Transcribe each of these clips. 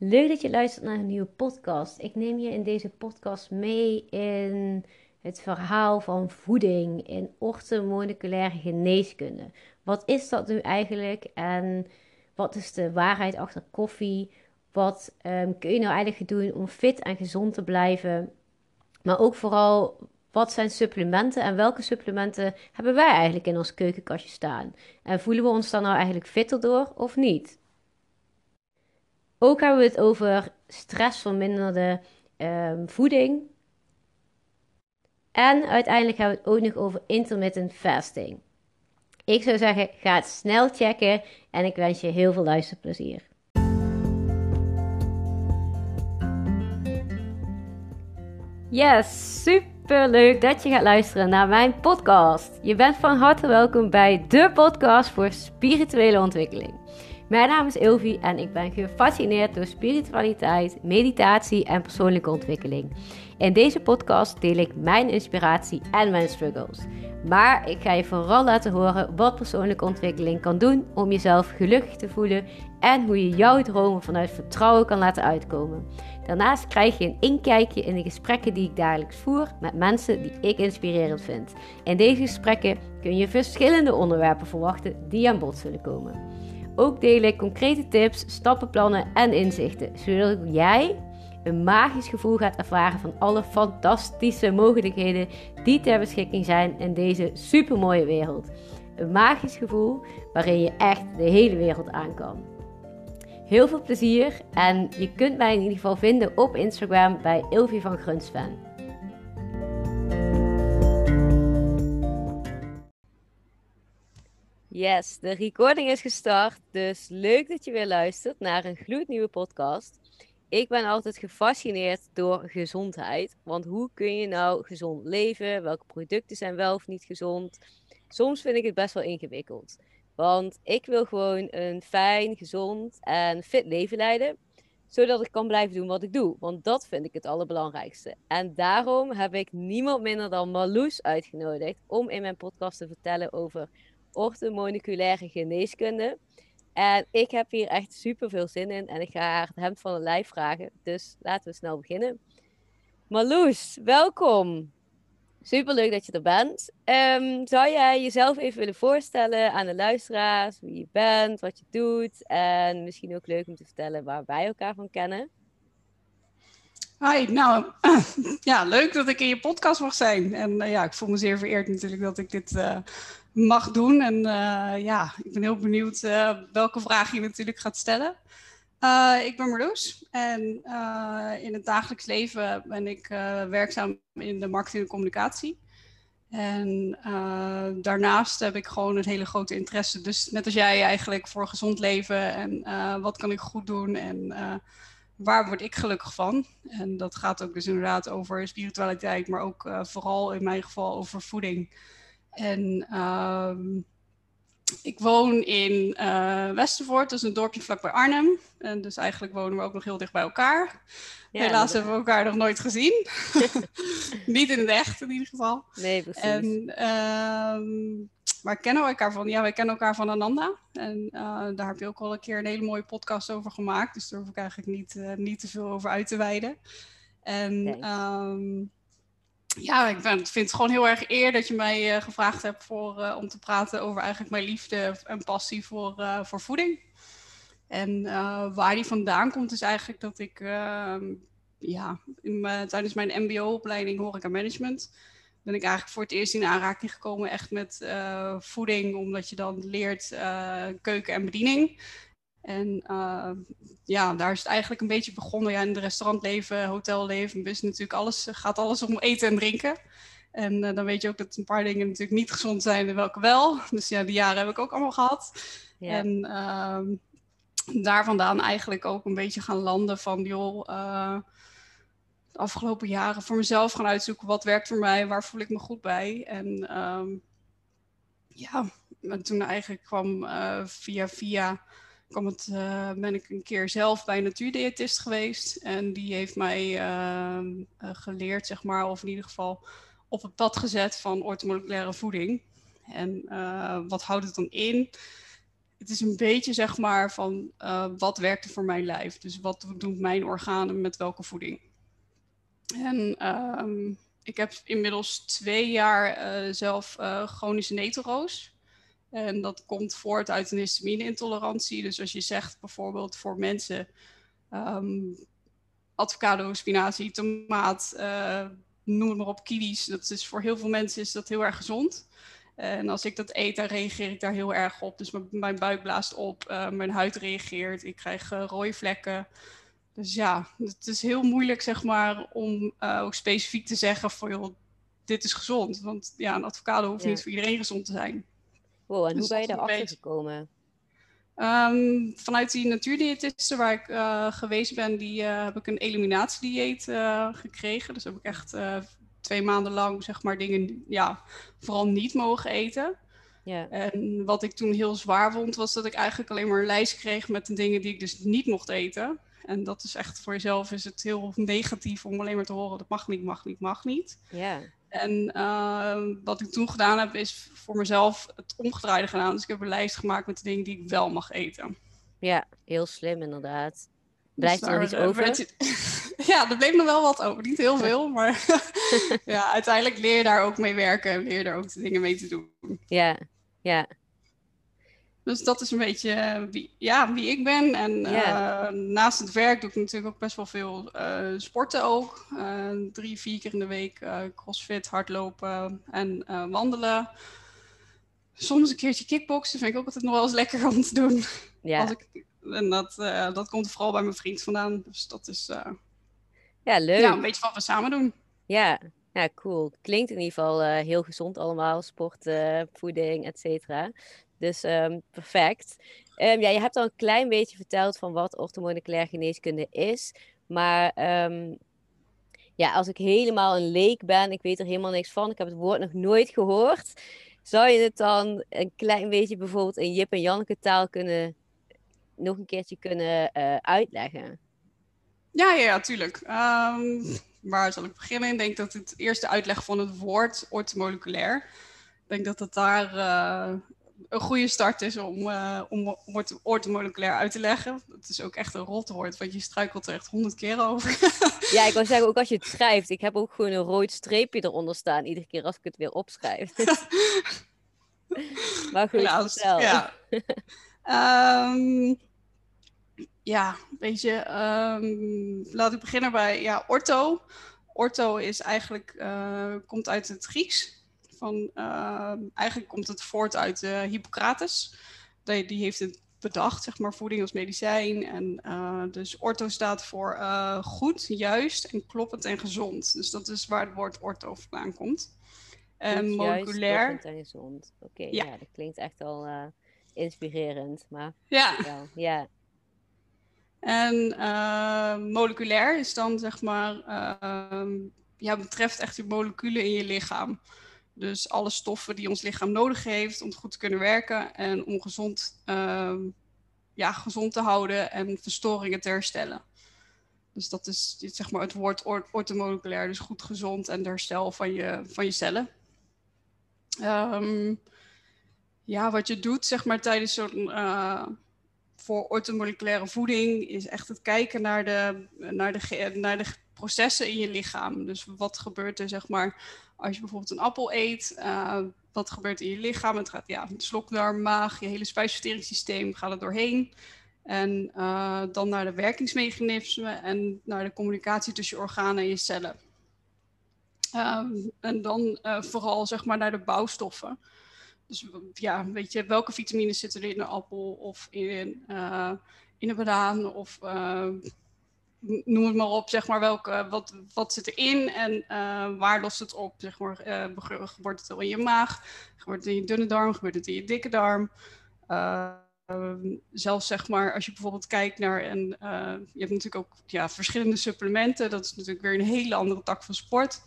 Leuk dat je luistert naar een nieuwe podcast. Ik neem je in deze podcast mee in het verhaal van voeding in orthomoleculaire geneeskunde. Wat is dat nu eigenlijk en wat is de waarheid achter koffie? Wat ehm, kun je nou eigenlijk doen om fit en gezond te blijven? Maar ook vooral, wat zijn supplementen en welke supplementen hebben wij eigenlijk in ons keukenkastje staan? En voelen we ons dan nou eigenlijk fitter door of niet? Ook hebben we het over stressverminderde um, voeding. En uiteindelijk hebben we het ook nog over intermittent fasting. Ik zou zeggen, ga het snel checken en ik wens je heel veel luisterplezier. Yes, super leuk dat je gaat luisteren naar mijn podcast. Je bent van harte welkom bij de podcast voor spirituele ontwikkeling. Mijn naam is Ilvi en ik ben gefascineerd door spiritualiteit, meditatie en persoonlijke ontwikkeling. In deze podcast deel ik mijn inspiratie en mijn struggles. Maar ik ga je vooral laten horen wat persoonlijke ontwikkeling kan doen om jezelf gelukkig te voelen en hoe je jouw dromen vanuit vertrouwen kan laten uitkomen. Daarnaast krijg je een inkijkje in de gesprekken die ik dagelijks voer met mensen die ik inspirerend vind. In deze gesprekken kun je verschillende onderwerpen verwachten die aan bod zullen komen. Ook deel ik concrete tips, stappenplannen en inzichten, zodat jij een magisch gevoel gaat ervaren van alle fantastische mogelijkheden die ter beschikking zijn in deze supermooie wereld. Een magisch gevoel waarin je echt de hele wereld aan kan. Heel veel plezier en je kunt mij in ieder geval vinden op Instagram bij Ilvi van Grunsven. Yes, de recording is gestart. Dus leuk dat je weer luistert naar een gloednieuwe podcast. Ik ben altijd gefascineerd door gezondheid. Want hoe kun je nou gezond leven? Welke producten zijn wel of niet gezond? Soms vind ik het best wel ingewikkeld. Want ik wil gewoon een fijn, gezond en fit leven leiden. Zodat ik kan blijven doen wat ik doe. Want dat vind ik het allerbelangrijkste. En daarom heb ik niemand minder dan Marloes uitgenodigd om in mijn podcast te vertellen over orthomoleculaire geneeskunde. En ik heb hier echt super veel zin in en ik ga haar het hemd van de lijf vragen. Dus laten we snel beginnen. Marloes, welkom. Super leuk dat je er bent. Um, zou jij jezelf even willen voorstellen aan de luisteraars, wie je bent, wat je doet en misschien ook leuk om te vertellen waar wij elkaar van kennen? Hi, nou ja, leuk dat ik in je podcast mag zijn. En uh, ja, ik voel me zeer vereerd natuurlijk dat ik dit uh, mag doen. En uh, ja, ik ben heel benieuwd welke vraag je natuurlijk gaat stellen. ik ben Marloes en in het dagelijks leven ben ik werkzaam in de marketing en communicatie. En daarnaast heb ik gewoon een hele grote interesse, dus net als jij eigenlijk, voor gezond leven en wat kan ik goed doen en waar word ik gelukkig van? En dat gaat ook dus inderdaad over spiritualiteit, maar ook uh, vooral in mijn geval over voeding. En uh, ik woon in uh, Westervoort, dat is een dorpje vlakbij Arnhem. En dus eigenlijk wonen we ook nog heel dicht bij elkaar. Ja, Helaas hebben we elkaar nog nooit gezien. Niet in het echt in ieder geval. Nee, precies. En uh, waar kennen we elkaar van? Ja, wij kennen elkaar van Ananda. En uh, daar heb je ook al een keer een hele mooie podcast over gemaakt. Dus daar hoef ik eigenlijk niet, uh, niet te veel over uit te wijden. En um, ja, ik vind het gewoon heel erg eer dat je mij uh, gevraagd hebt voor, om te praten over eigenlijk mijn liefde en passie voor, voor voeding. En waar die vandaan komt is eigenlijk dat ik ehm, ja, tijdens mijn mbo-opleiding horeca management ben ik eigenlijk voor het eerst in aanraking gekomen echt met voeding, omdat je dan leert keuken en bediening. En uh, ja, daar is het eigenlijk een beetje begonnen. Ja, in het restaurantleven, hotelleven, business natuurlijk alles, gaat alles om eten en drinken. En dan weet je ook dat een paar dingen natuurlijk niet gezond zijn en welke wel. Dus ja, die jaren heb ik ook allemaal gehad. Ja. En ehm, daar vandaan eigenlijk ook een beetje gaan landen van, joh afgelopen jaren voor mezelf gaan uitzoeken wat werkt voor mij, waar voel ik me goed bij. En um, ja, en toen eigenlijk kwam via via kwam uh, ben ik een keer zelf bij een natuurdiëtist geweest. En die heeft mij uh, geleerd, zeg maar, of in ieder geval op het pad gezet van orthomoleculaire voeding. En wat houdt het dan in? het is een beetje zeg maar van wat werkte voor mijn lijf. Dus wat doen mijn organen met welke voeding. En ehm, ik heb inmiddels twee jaar zelf chronische netelroos. En dat komt voort uit een histamine-intolerantie. Dus als je zegt bijvoorbeeld voor mensen um, avocado, spinazie, tomaat, noem het maar op, kiwis. Dat is voor heel veel mensen is dat heel erg gezond. En als ik dat eet, dan reageer ik daar heel erg op. Dus mijn buik blaast op, uh, mijn huid reageert, ik krijg uh, rode vlekken. Dus ja, het is heel moeilijk zeg maar om uh, ook specifiek te zeggen van joh, dit is gezond. Want ja, een avocado hoeft niet voor iedereen gezond te zijn. Wow, en dus hoe ben je daarachter gekomen? Um, vanuit die natuurdiëtisten waar ik geweest ben, die heb ik een eliminatiedieet gekregen. Dus heb ik echt twee maanden lang zeg maar dingen ja, vooral niet mogen eten. Ja. En wat ik toen heel zwaar vond, was dat ik eigenlijk alleen maar een lijst kreeg met de dingen die ik dus niet mocht eten. En dat is echt voor jezelf is het heel negatief om alleen maar te horen dat mag niet, mag niet, mag niet. Ja. En uh, wat ik toen gedaan heb, is voor mezelf het omgedraaide gedaan. Dus ik heb een lijst gemaakt met de dingen die ik wel mag eten. Ja, heel slim inderdaad. Blijft dus er nog iets over? ja, er bleef nog wel wat over. Niet heel veel, maar ja, uiteindelijk leer je daar ook mee werken en leer je daar ook de dingen mee te doen. Ja, ja. Dus dat is een beetje eh, wie, ja, wie ik ben. En uh, naast het werk doe ik natuurlijk ook best wel veel uh, sporten ook. drie, vier keer in de week crossfit, hardlopen en wandelen. Soms een keertje kickboksen vind ik ook altijd nog wel eens lekker om te doen. Ja. Als ik, en dat, dat komt vooral bij mijn vriend vandaan. Dus dat is ja, leuk. Ja, een beetje wat we samen doen. Ja, ja cool. Klinkt in ieder geval uh, heel gezond allemaal. Sport, uh, voeding, et cetera. Dus um, perfect. Um, ja, je hebt al een klein beetje verteld van wat orthomoleculaire geneeskunde is. Maar um, ja, als ik helemaal een leek ben, ik weet er helemaal niks van, ik heb het woord nog nooit gehoord. Zou je het dan een klein beetje bijvoorbeeld in Jip en Janneke taal kunnen, nog een keertje kunnen uh, uitleggen? Ja, ja, tuurlijk. Um, waar zal ik beginnen? Ik denk dat het eerste uitleg van het woord ortomoleculair. Ik denk dat het daar uh, een goede start is om, uh, om ortomoleculair uit te leggen. Het is ook echt een rotwoord, want je struikelt er echt honderd keer over. ja, ik wou zeggen, ook als je het schrijft. Ik heb ook gewoon een rood streepje eronder staan, iedere keer als ik het weer opschrijf. maar goed, Helaas, Ja. um, ja, weet je, um, laat ik beginnen bij ja, ortho. Ortho is eigenlijk, uh, komt uit het Grieks. Van, uh, eigenlijk komt het voort uit uh, Hippocrates. Die, die, heeft het bedacht, zeg maar, voeding als medicijn. En uh, dus ortho staat voor goed, juist en kloppend en gezond. Dus dat is waar het woord ortho vandaan komt. En moleculair. Juist, en gezond. Oké, okay, ja. ja. dat klinkt echt al inspirerend. Maar ja. Ja. En uh, moleculair is dan zeg maar, uh, ja, betreft echt de moleculen in je lichaam. Dus alle stoffen die ons lichaam nodig heeft om goed te kunnen werken en om gezond, uh, ja, gezond te houden en verstoringen te herstellen. Dus dat is zeg maar het woord ortomoleculair, dus goed gezond en herstel van je, van je cellen. Um, ja, wat je doet zeg maar tijdens zo'n uh, voor ortomoleculaire voeding is echt het kijken naar de, naar, de, naar de processen in je lichaam. Dus wat gebeurt er, zeg maar, als je bijvoorbeeld een appel eet, uh, wat gebeurt in je lichaam? Het gaat, ja, slokdarm, maag, je hele spijsverteringssysteem gaat er doorheen. En uh, dan naar de werkingsmechanismen en naar de communicatie tussen je organen en je cellen. Um, en dan uh, vooral zeg maar naar de bouwstoffen. Dus ja, weet je, welke vitamines zitten er in een appel of in, in een banaan of noem het maar op, zeg maar, welke, wat, wat zit erin en uh, waar lost het op, zeg maar, gebeurt het al in je maag, gebeurt het in je dunne darm, gebeurt het in je dikke darm. zelfs zeg maar, als je bijvoorbeeld kijkt naar, en je hebt natuurlijk ook ja, verschillende supplementen, dat is natuurlijk weer een hele andere tak van sport.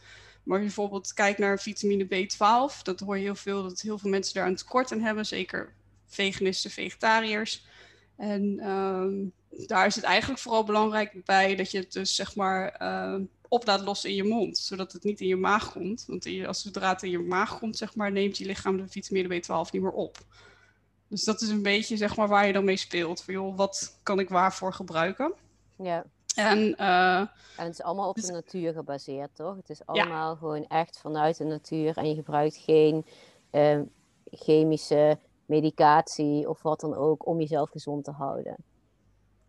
Maar als je bijvoorbeeld kijkt naar vitamine B12, dat hoor je heel veel dat heel veel mensen daar een tekort aan hebben, zeker veganisten, vegetariërs. En ehm, daar is het eigenlijk vooral belangrijk bij dat je het dus zeg maar uh, op laat lossen in je mond, zodat het niet in je maag komt. Want als zodra het in je maag komt, zeg maar, neemt je lichaam de vitamine B12 niet meer op. Dus dat is een beetje zeg maar waar je dan mee speelt. Van, joh, wat kan ik waarvoor gebruiken? Ja. En, uh, en het is allemaal op de natuur gebaseerd, toch? Het is allemaal gewoon echt vanuit de natuur en je gebruikt geen uh, chemische medicatie of wat dan ook om jezelf gezond te houden.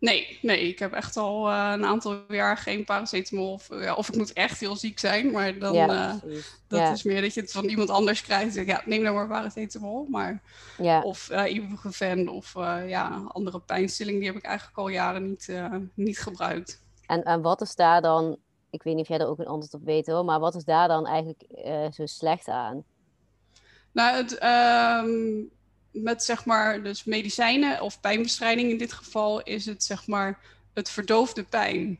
Nee, nee, ik heb echt al uh, een aantal jaar geen paracetamol. Of, ja, of ik moet echt heel ziek zijn, maar dan ja, uh, dat ja. is meer dat je het van iemand anders krijgt. Ja, neem dan maar paracetamol. Maar, ja. Of uh, ibuprofen of ja, andere pijnstilling, die heb ik eigenlijk al jaren niet, niet gebruikt. En, en wat is daar dan, ik weet niet of jij er ook een antwoord op weet hoor, maar wat is daar dan eigenlijk zo slecht aan? Nou, het, um, met zeg maar dus medicijnen of pijnbestrijding in dit geval is het zeg maar het verdoofde pijn.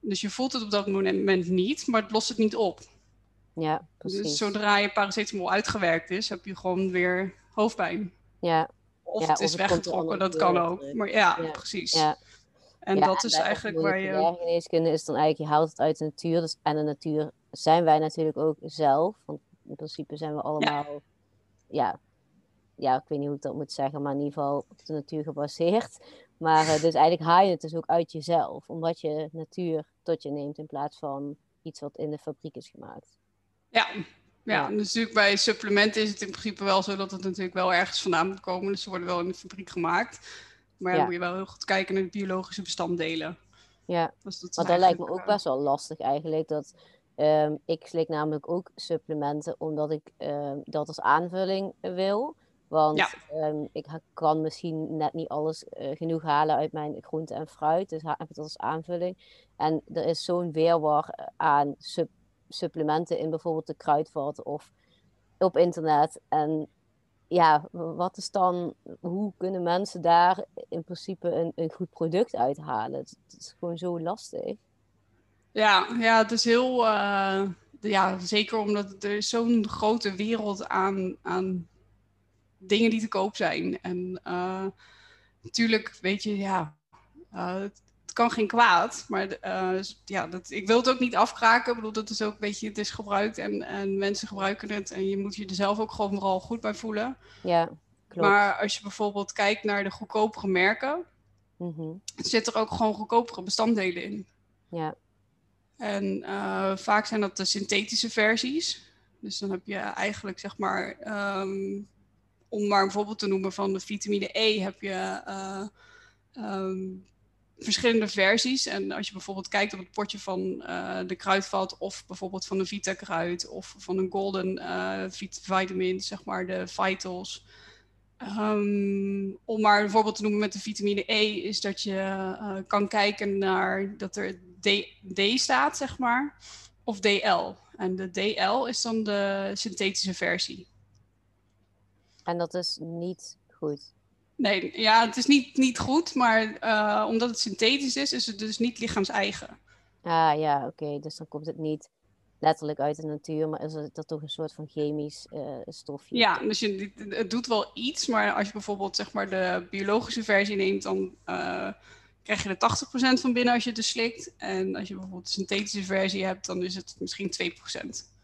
Dus je voelt het op dat moment niet, maar het lost het niet op. Ja, precies. Dus zodra je paracetamol uitgewerkt is, heb je gewoon weer hoofdpijn. Ja. Of ja, het is of weggetrokken, dat kan ook. Maar ja, ja. precies. Ja. En dat is eigenlijk waar je... geneeskunde is dan eigenlijk, je haalt het uit de natuur. Dus, en de natuur zijn wij natuurlijk ook zelf. Want in principe zijn we allemaal, ja, ja, ik weet niet hoe ik dat moet zeggen, maar in ieder geval op de natuur gebaseerd. Maar uh, dus eigenlijk haal je het dus ook uit jezelf, omdat je natuur tot je neemt in plaats van iets wat in de fabriek is gemaakt. Ja, ja, dus natuurlijk bij supplementen is het in principe wel zo dat het natuurlijk wel ergens vandaan moet komen. Dus ze worden wel in de fabriek gemaakt. Maar dan moet je wel heel goed kijken naar de biologische bestanddelen. Ja, Dus dat maar dat lijkt me ook eh, best wel lastig eigenlijk. Dat, ehm, ik slik namelijk ook supplementen omdat ik ehm, dat als aanvulling wil. Want Ja. ehm, ik kan misschien net niet alles eh, genoeg halen uit mijn groente en fruit. Dus heb dat als aanvulling. En er is zo'n weerwar eh, aan sup- supplementen in bijvoorbeeld de kruidvat of op internet. En ja, wat is dan, hoe kunnen mensen daar in principe een, een goed product uithalen? Het, het is gewoon zo lastig. Ja, ja, het is heel. eh, ja, zeker omdat er zo'n grote wereld aan, aan dingen die te koop zijn. En eh, natuurlijk, weet je, ja, eh, het, het kan geen kwaad. Maar eh, ja, dat, ik wil het ook niet afkraken. Ik bedoel, dat is ook een beetje, het is gebruikt en, en mensen gebruiken het. En je moet je er zelf ook gewoon vooral goed bij voelen. Ja, klopt. Maar als je bijvoorbeeld kijkt naar de goedkopere merken, Mhm. zit er ook gewoon goedkopere bestanddelen in. Ja, En vaak zijn dat de synthetische versies. Dus dan heb je eigenlijk, zeg maar, ehm, om maar een voorbeeld te noemen van de vitamine E, heb je eh, ehm, verschillende versies. En als je bijvoorbeeld kijkt op het potje van eh, de kruidvat, of bijvoorbeeld van de Vita-kruid, of van een golden eh, vit- vitamin, zeg maar, de Vitals. Ehm, om maar een voorbeeld te noemen met de vitamine E, is dat je kan kijken naar dat er D staat, zeg maar, of DL. En de DL is dan de synthetische versie. En dat is niet goed. Nee, ja, het is niet, niet goed, maar eh, omdat het synthetisch is, is het dus niet lichaams-eigen. Ah ja, oké. Dus dan komt het niet letterlijk uit de natuur, maar is het dat toch een soort van chemisch eh, stofje? Ja, dus je, het doet wel iets, maar als je bijvoorbeeld zeg maar, de biologische versie neemt, dan eh, krijg je er 80% van binnen als je het dus slikt. En als je bijvoorbeeld de synthetische versie hebt, dan is het misschien 2%.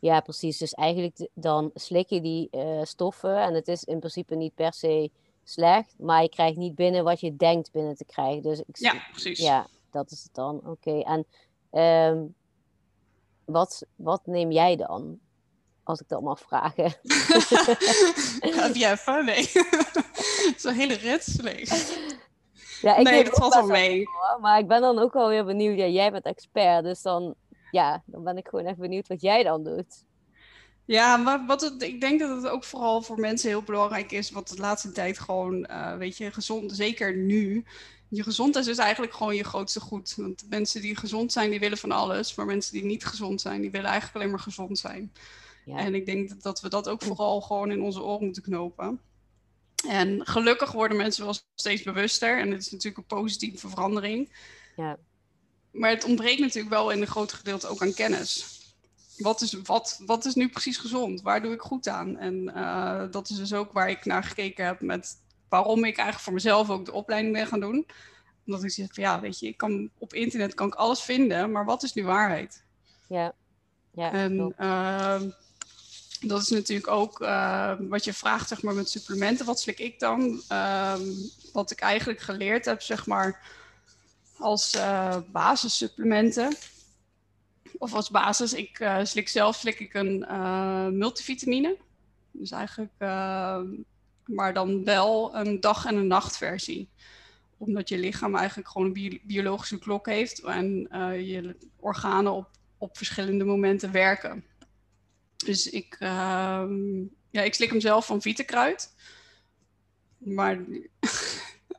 Ja, precies. Dus eigenlijk dan slik je die eh, stoffen en het is in principe niet per se slecht, maar je krijgt niet binnen wat je denkt binnen te krijgen. Dus ik, Ja, precies. ja, dat is het dan. Oké. En ehm, wat, wat neem jij dan? Als ik dat mag vragen. Heb jij even? Nee. Zo'n hele rits? Nee. Ja, ik nee, dat valt wel mee. Maar ik ben dan ook wel weer benieuwd. Ja, jij bent expert, dus dan, ja, dan ben ik gewoon echt benieuwd wat jij dan doet. Ja, maar wat het, ik denk dat het ook vooral voor mensen heel belangrijk is, wat de laatste tijd gewoon, eh, weet je, gezond, zeker nu. Je gezondheid is eigenlijk gewoon je grootste goed. Want mensen die gezond zijn, die willen van alles. Maar mensen die niet gezond zijn, die willen eigenlijk alleen maar gezond zijn. Ja. En ik denk dat, dat we dat ook vooral gewoon in onze oren moeten knopen. En gelukkig worden mensen wel steeds bewuster. En het is natuurlijk een positieve verandering. Ja. Maar het ontbreekt natuurlijk wel in een groot gedeelte ook aan kennis. Wat is, wat, wat is nu precies gezond? Waar doe ik goed aan? En eh, dat is dus ook waar ik naar gekeken heb met waarom ik eigenlijk voor mezelf ook de opleiding ben gaan doen. Omdat ik zeg van ja, weet je, ik kan, op internet kan ik alles vinden, maar wat is nu waarheid? Ja, ja, En ehm, dat is natuurlijk ook uh, wat je vraagt, zeg maar, met supplementen. Wat slik ik dan? Ehm, wat ik eigenlijk geleerd heb, zeg maar, als uh, basissupplementen. Of als basis, ik uh, slik zelf slik ik een multivitamine. Dus eigenlijk, ehm, maar dan wel een dag- en een nachtversie. Omdat je lichaam eigenlijk gewoon een biologische klok heeft en je organen op, op verschillende momenten werken. Dus ik, uh, ja, ik slik hem zelf van Vietenkruid. Maar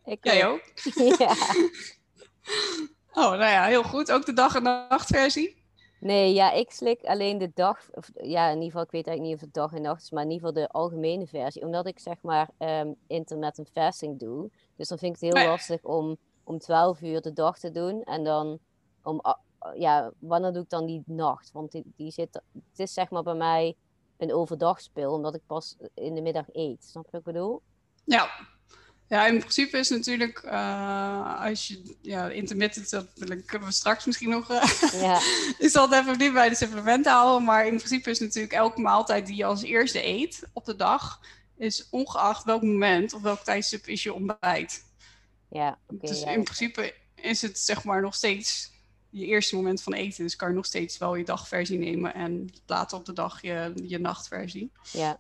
ik jij ook? Ja. Oh, nou ja, heel goed. Ook de dag- en nachtversie? Nee, ja, ik slik alleen de dag. Of, ja, in ieder geval, ik weet eigenlijk niet of het dag en nacht is, maar in ieder geval de algemene versie. Omdat ik zeg maar um, intermittent fasting doe. Dus dan vind ik het heel lastig om om 12 uur de dag te doen en dan om ja, wanneer doe ik dan die nacht? Want die, die zit, het is zeg maar bij mij een overdagspil, omdat ik pas in de middag eet. Snap je wat ik bedoel? Ja. Ja, in principe is natuurlijk, uh, als je, ja, intermittent, dat kunnen we straks misschien nog, uh, ja. is dat even niet bij de supplementen houden, maar in principe is natuurlijk elke maaltijd die je als eerste eet op de dag, is ongeacht welk moment of welk tijdstip is je ontbijt. Ja, oké. dus ja, in principe is het zeg maar nog steeds je eerste moment van eten. Dus kan je nog steeds wel je dagversie nemen en later op de dag je, je nachtversie. Ja.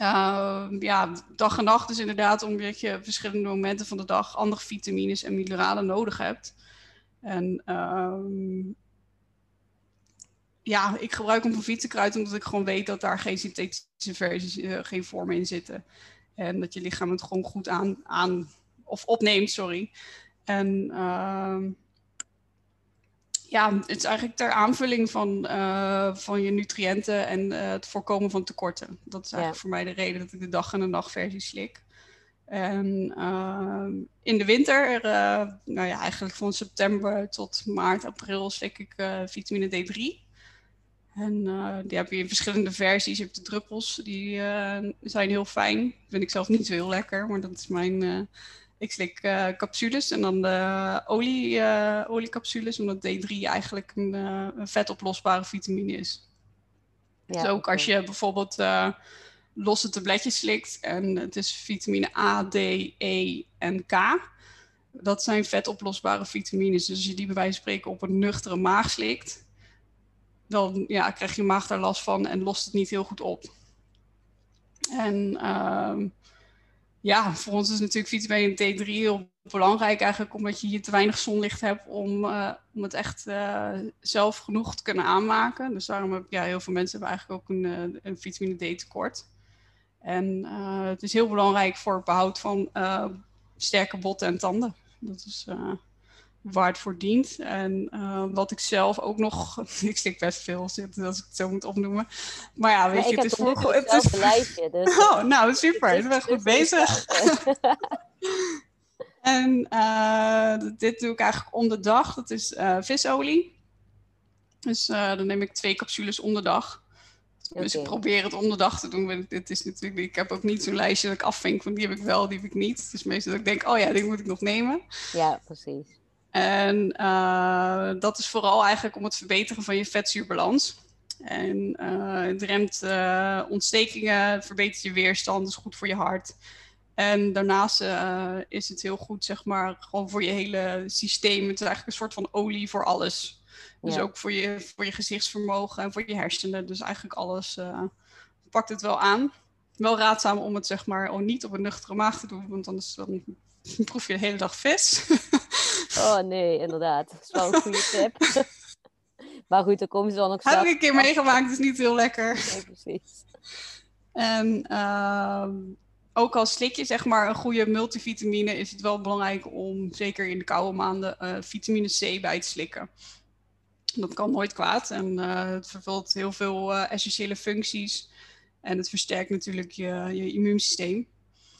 Uh, ja, dag en nacht is inderdaad omdat je verschillende momenten van de dag andere vitamines en mineralen nodig hebt. En uh, ja, ik gebruik hem voor vietenkruid omdat ik gewoon weet dat daar geen synthetische versies, uh, geen vormen in zitten. En dat je lichaam het gewoon goed aan, aan of opneemt, sorry. En ehm, ja, het is eigenlijk ter aanvulling van, uh, van je nutriënten en uh, het voorkomen van tekorten. Dat is eigenlijk ja. voor mij de reden dat ik de dag- en de nachtversie slik. En uh, in de winter, uh, nou ja, eigenlijk van september tot maart, april, slik ik vitamine D3. En die heb je in verschillende versies. Je hebt de druppels, die zijn heel fijn. Vind ik zelf niet zo heel lekker, maar dat is mijn ik slik uh, capsules en dan de olie, uh, oliecapsules, omdat D3 eigenlijk een, uh, een vetoplosbare vitamine is. Ja, dus ook als je bijvoorbeeld losse tabletjes slikt en het is vitamine A, D, E en K. Dat zijn vetoplosbare vitamines. Dus als je die bij wijze van spreken op een nuchtere maag slikt, dan ja, krijg je maag daar last van en lost het niet heel goed op. En ehm, ja, voor ons is natuurlijk vitamine D3 heel belangrijk eigenlijk omdat je hier te weinig zonlicht hebt om, uh, om het echt uh, zelf genoeg te kunnen aanmaken. Dus daarom heb ja, heel veel mensen hebben eigenlijk ook een, uh, een vitamine D tekort. En het is heel belangrijk voor het behoud van sterke botten en tanden. Dat is waar het voor dient. En uh, wat ik zelf ook nog, ik slik best veel als ik het zo moet opnoemen. Maar ja, weet je, het is voor het is... lijstje. Dus oh, nou super, ik ben goed bezig. en uh, dit doe ik eigenlijk om de dag. Dat is uh, visolie. Dus dan neem ik twee capsules om de dag. Dus okay. ik probeer het om de dag te doen. Dit is natuurlijk, ik heb ook niet zo'n lijstje dat ik afvink van die heb ik wel, die heb ik niet. Dus meestal dat ik denk, oh ja, die moet ik nog nemen. Ja, precies. En uh, dat is vooral eigenlijk om het verbeteren van je vetzuurbalans. En uh, het remt uh, ontstekingen, verbetert je weerstand, is goed voor je hart. En daarnaast is het heel goed, zeg maar, gewoon voor je hele systeem. Het is eigenlijk een soort van olie voor alles. Dus ja. ook voor je, voor je gezichtsvermogen en voor je hersenen. Dus eigenlijk alles pakt het wel aan. Wel raadzaam om het zeg maar oh, niet op een nuchtere maag te doen, want anders dan proef je de hele dag vis. Oh nee, inderdaad. Dat is wel een goede tip. maar goed, dan komen ze dan ook Heb ik een keer meegemaakt, is niet heel lekker. Nee, precies. En uh, ook als slik je zeg maar een goede multivitamine, is het wel belangrijk om zeker in de koude maanden uh, vitamine C bij te slikken. Dat kan nooit kwaad en uh, het vervult heel veel uh, essentiële functies. En het versterkt natuurlijk je, je immuunsysteem.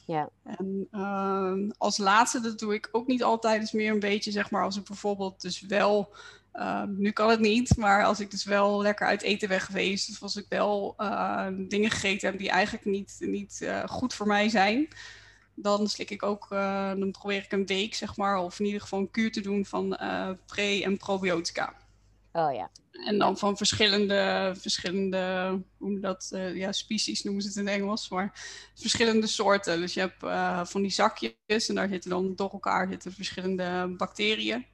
Ja. En uh, als laatste, dat doe ik ook niet altijd, is meer een beetje zeg maar als ik bijvoorbeeld dus wel, uh, nu kan het niet, maar als ik dus wel lekker uit eten ben geweest, of als ik wel uh, dingen gegeten heb die eigenlijk niet, niet eh, goed voor mij zijn, dan slik ik ook, dan probeer ik een week zeg maar, of in ieder geval een kuur te doen van pre- en probiotica. Oh ja. En dan van verschillende, verschillende hoe noem dat, uh, ja, species noemen ze het in Engels, maar verschillende soorten. Dus je hebt uh, van die zakjes en daar zitten dan door elkaar zitten verschillende bacteriën.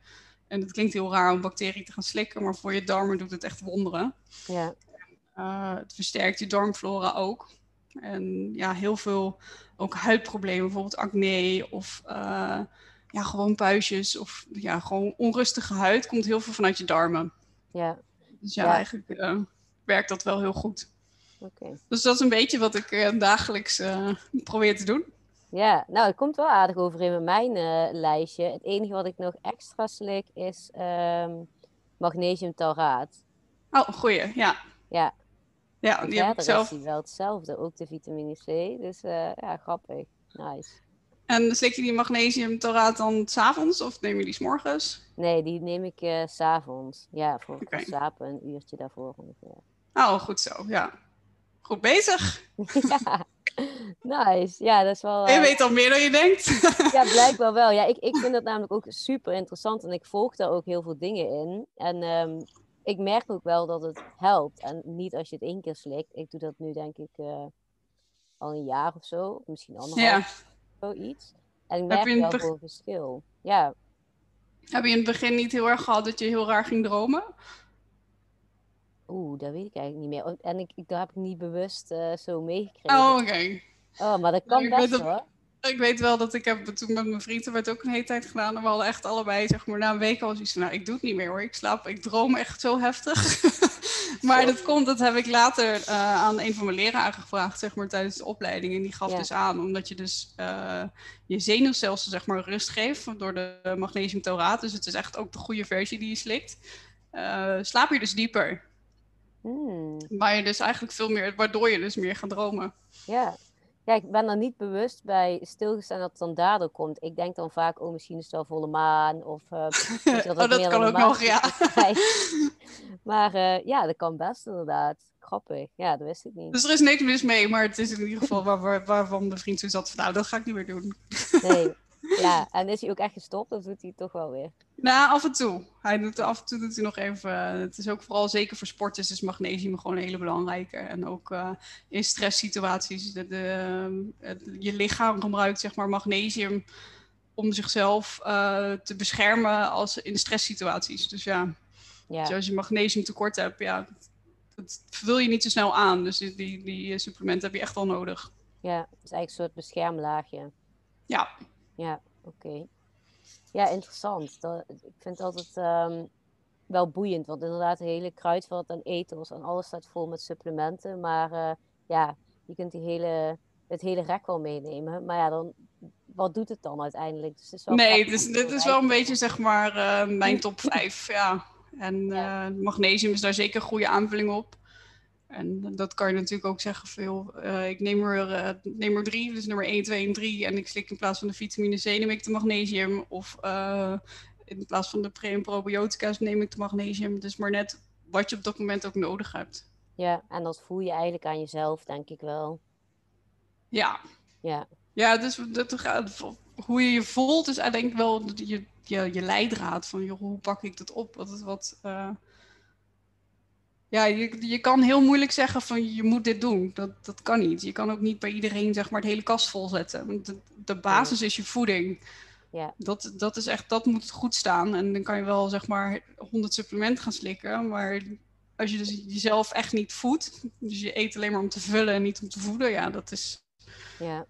En het klinkt heel raar om bacteriën te gaan slikken, maar voor je darmen doet het echt wonderen. Ja. Uh, het versterkt je darmflora ook. En ja, heel veel ook huidproblemen, bijvoorbeeld acne of ja, gewoon puistjes of ja, gewoon onrustige huid, komt heel veel vanuit je darmen. Ja. Dus ja, eigenlijk uh, werkt dat wel heel goed. Oké. Dus dat is een beetje wat ik uh, dagelijks uh, probeer te doen. Ja, nou, het komt wel aardig overeen met mijn lijstje. Het enige wat ik nog extra slik is um, magnesiumtaraat. Oh, goeie, ja. Ja. Ja, die heb ik zelf. is wel hetzelfde, ook de vitamine C. Dus ja, grappig. Nice. En slik je die magnesiumtoraat dan s'avonds of neem je die s morgens? Nee, die neem ik uh, s'avonds. Ja, voor okay. slapen een uurtje daarvoor ongeveer. Oh, goed zo, ja. Goed bezig. ja, nice. Ja, dat is wel... Je uh... weet al meer dan je denkt. ja, blijkbaar wel. Ja, ik, ik vind dat namelijk ook super interessant en ik volg daar ook heel veel dingen in. En um, ik merk ook wel dat het helpt. En niet als je het één keer slikt. Ik doe dat nu denk ik uh, al een jaar of zo, misschien anderhalf. Ja zoiets. En ik merk wel veel verschil. Ja. Heb je in het begin niet heel erg gehad dat je heel raar ging dromen? Oeh, dat weet ik eigenlijk niet meer. En ik, ik, dat heb ik niet bewust uh, zo meegekregen. Oh, oké. Oh, maar dat kan best hoor. Ik weet wel dat ik heb toen met mijn vrienden werd ook een hele tijd gedaan. En we hadden echt allebei, zeg maar, na een week al zoiets nou, ik doe het niet meer hoor. Ik slaap, ik droom echt zo heftig. maar dat komt, dat heb ik later uh, aan een van mijn leraren gevraagd, zeg maar, tijdens de opleiding. En die gaf dus aan, omdat je dus uh, je zenuwstelsel, zeg maar, rust geeft door de magnesiumtoraat. Dus het is echt ook de goede versie die je slikt. Uh, slaap je dus dieper. Hmm. Maar je dus eigenlijk veel meer, waardoor je dus meer gaat dromen. Ja, ja, ik ben er niet bewust bij stilgestaan dat het dan daardoor komt. Ik denk dan vaak, oh, misschien is het wel volle maan. Of, uh, dat, oh, dat kan ook nog, ja. maar uh, ja, dat kan best inderdaad. Grappig. Ja, dat wist ik niet. Dus er is niks mis mee, maar het is in ieder geval waar, waar, waarvan de vriend zo zat van, nou, dat ga ik niet meer doen. nee, ja. En is hij ook echt gestopt of doet hij het toch wel weer? Nou, af en toe. Hij doet, af en toe doet hij nog even. Het is ook vooral zeker voor sporters is magnesium gewoon een hele belangrijke. En ook uh, in stresssituaties. De, de, je lichaam gebruikt zeg maar magnesium om zichzelf uh, te beschermen als in stresssituaties. Dus ja, ja. Dus als je magnesium tekort hebt, ja, dat vul je niet zo snel aan. Dus die, die, die supplementen heb je echt wel nodig. Ja, het is eigenlijk een soort beschermlaagje. Ja. Ja, oké. Ja, interessant. Dat, ik vind het altijd um, wel boeiend. Want inderdaad, de hele kruidvat en ethos en alles staat vol met supplementen. Maar uh, ja, je kunt die hele, het hele rek wel meenemen. Maar ja, dan, wat doet het dan uiteindelijk? Dus het is wel nee, dus, dit is wel een beetje zeg maar uh, mijn top 5. ja. En ja. Uh, magnesium is daar zeker een goede aanvulling op. En dat kan je natuurlijk ook zeggen veel. Uh, ik neem er, uh, neem er drie, dus nummer 1, 2 en 3. En ik slik in plaats van de vitamine C neem ik de magnesium. Of uh, in plaats van de pre- en probiotica's neem ik de magnesium. Dus maar net wat je op dat moment ook nodig hebt. Ja, en dat voel je eigenlijk aan jezelf, denk ik wel. Ja. Ja. Ja, dus dat gaat, hoe je je voelt is eigenlijk wel je, je, je leidraad van joh, hoe pak ik dat op? Wat, wat, ja, je, je kan heel moeilijk zeggen van je moet dit doen. Dat, dat kan niet. Je kan ook niet bij iedereen zeg maar het hele kast vol zetten. De, de basis is je voeding. Ja. Dat, dat is echt, dat moet goed staan. En dan kan je wel zeg maar 100 supplementen gaan slikken. Maar als je dus jezelf echt niet voedt, dus je eet alleen maar om te vullen en niet om te voeden, ja, dat is. Ja.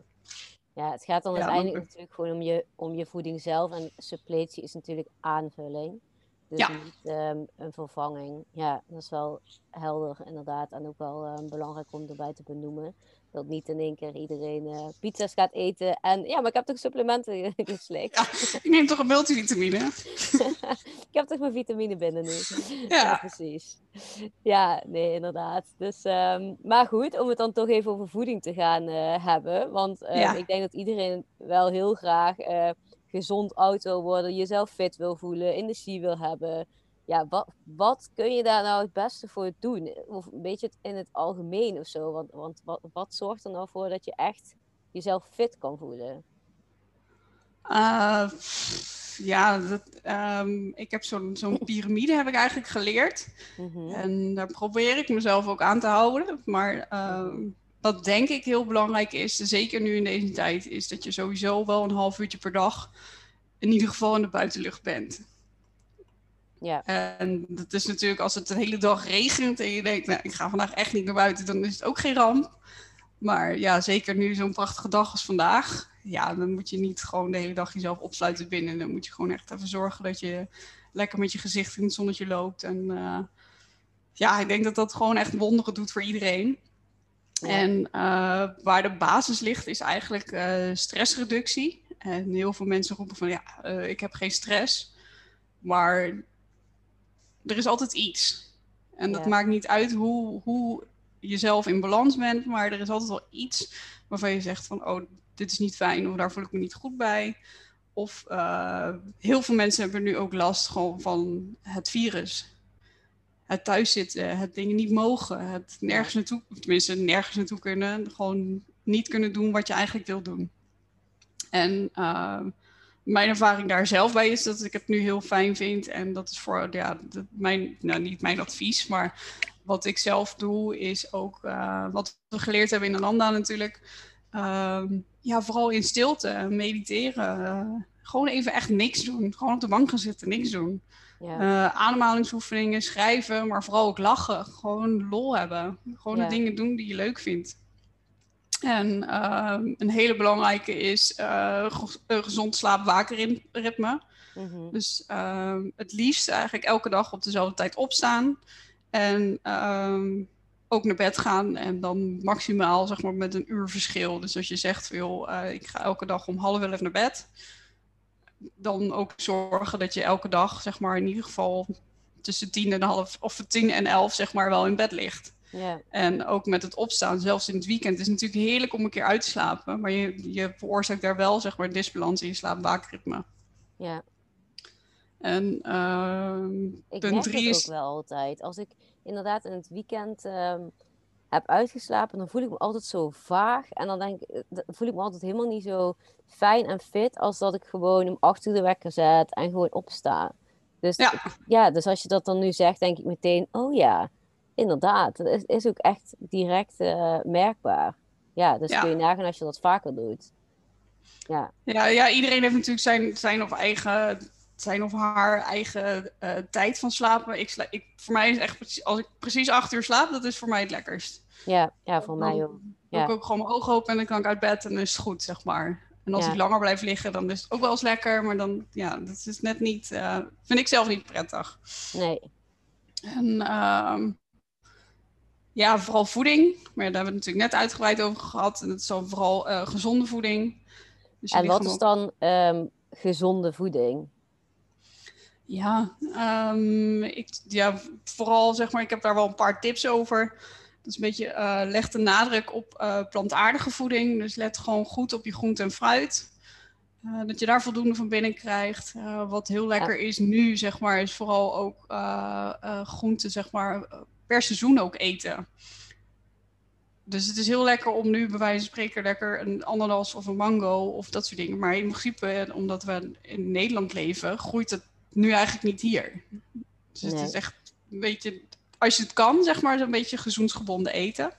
Ja, het gaat dan uiteindelijk natuurlijk gewoon om je, om je voeding zelf. En suppletie is natuurlijk aanvulling. Dus ja. niet um, een vervanging. Ja, dat is wel helder inderdaad. En ook wel um, belangrijk om erbij te benoemen. Dat niet in één keer iedereen uh, pizza's gaat eten. En ja, maar ik heb toch supplementen geslikt. Ja, ik neem toch een multivitamine? ik heb toch mijn vitamine binnen nu. Ja. ja precies. Ja, nee, inderdaad. Dus, um, maar goed, om het dan toch even over voeding te gaan uh, hebben. Want ja. ik denk dat iedereen wel heel graag... Uh, gezond oud wil worden, jezelf fit wil voelen, energie wil hebben. Ja, wat, wat kun je daar nou het beste voor doen? Of een beetje in het algemeen of zo. Want, want wat, wat zorgt er nou voor dat je echt jezelf fit kan voelen? Uh, ja, dat, ehm, ik heb zo'n zo'n piramide heb ik eigenlijk geleerd. Mhm. En daar probeer ik mezelf ook aan te houden. Maar ehm, wat denk ik heel belangrijk is, zeker nu in deze tijd, is dat je sowieso wel een half uurtje per dag in ieder geval in de buitenlucht bent. Ja. En dat is natuurlijk als het een hele dag regent en je denkt, nou, ik ga vandaag echt niet naar buiten, dan is het ook geen ramp. Maar ja, zeker nu zo'n prachtige dag als vandaag, ja, dan moet je niet gewoon de hele dag jezelf opsluiten binnen. Dan moet je gewoon echt even zorgen dat je lekker met je gezicht in het zonnetje loopt. En eh, ja, ik denk dat dat gewoon echt wonderen doet voor iedereen. Ja. En eh, waar de basis ligt, is eigenlijk eh, stressreductie. En heel veel mensen roepen van ja, eh, ik heb geen stress. Maar er is altijd iets. En dat Ja. maakt niet uit hoe, hoe je zelf in balans bent, maar er is altijd wel iets waarvan je zegt van oh, dit is niet fijn of daar voel ik me niet goed bij. Of heel veel mensen hebben nu ook last gewoon van het virus. Het thuiszitten, het dingen niet mogen, het nergens naartoe, tenminste nergens naartoe kunnen, gewoon niet kunnen doen wat je eigenlijk wil doen. En eh, mijn ervaring daar zelf bij is dat ik het nu heel fijn vind. En dat is voor ja, mijn, nou niet mijn advies, maar wat ik zelf doe, is ook eh, wat we geleerd hebben in Ananda natuurlijk. Ehm, ja, vooral in stilte, mediteren. eh, gewoon even echt niks doen. Gewoon op de bank gaan zitten, niks doen. Ja. Eh, ademhalingsoefeningen, schrijven, maar vooral ook lachen. Gewoon lol hebben. Gewoon Ja. de dingen doen die je leuk vindt. En ehm, een hele belangrijke is eh, een gezond slaap-wakenritme. Mhm. Dus het liefst eigenlijk elke dag op dezelfde tijd opstaan. En ehm, ook naar bed gaan. En dan maximaal zeg maar met een uur verschil. Dus als je zegt, joh, eh, ik ga elke dag om half elf naar bed. Dan ook zorgen dat je elke dag zeg maar in ieder geval tussen tien en half of tien en elf zeg maar wel in bed ligt. En ook met het opstaan, zelfs in het weekend, is het natuurlijk heerlijk om een keer uit te slapen. Maar je, je veroorzaakt daar wel zeg maar disbalans in je slaap-waakritme. ja. En ehm, Ik punt merk drie is. ook wel altijd. Als ik inderdaad in het weekend ehm, heb uitgeslapen, dan voel ik me altijd zo vaag. En dan denk ik, eh, dan voel ik me altijd helemaal niet zo fijn en fit als dat ik gewoon om acht uur de wekker zet en gewoon opsta. Dus Ja. ja, dus als je dat dan nu zegt, denk ik meteen, oh ja, inderdaad. Dat is, is ook echt direct eh, merkbaar. Ja, dus Ja. kun je nagaan als je dat vaker doet. Ja, Ja, ja, iedereen heeft natuurlijk zijn, zijn of eigen, zijn of haar eigen eh, tijd van slapen. Ik sla, ik, voor mij is echt precies, als ik precies acht uur slaap, dat is voor mij het lekkerst. Ja, ja voor mij Dan ook. Ja. ik ook gewoon mijn ogen open en dan kan ik uit bed en dan is het goed, zeg maar. En als Ja. ik langer blijf liggen, dan is het ook wel eens lekker. Maar dan, ja, dat is net niet, eh, vind ik zelf niet prettig. Nee, En ehm, ja, vooral voeding. Maar daar hebben we het natuurlijk net uitgebreid over gehad. En dat is dan vooral eh, gezonde voeding. Dus en wat is dan ehm, gezonde voeding? Ja, ehm, ik, ja, vooral zeg maar, ik heb daar wel een paar tips over. Is een beetje, eh leg de nadruk op eh, plantaardige voeding. Dus let gewoon goed op je groente en fruit. Eh, dat je daar voldoende van binnen krijgt. Wat heel lekker is nu, zeg maar, is vooral ook groenten, zeg maar, per seizoen ook eten. Dus het is heel lekker om nu bij wijze van spreken lekker een ananas of een mango of dat soort dingen. Maar in principe, omdat we in Nederland leven, groeit het nu eigenlijk niet hier. Dus het is echt een beetje, als je het kan, zeg maar, zo'n beetje gezoensgebonden eten.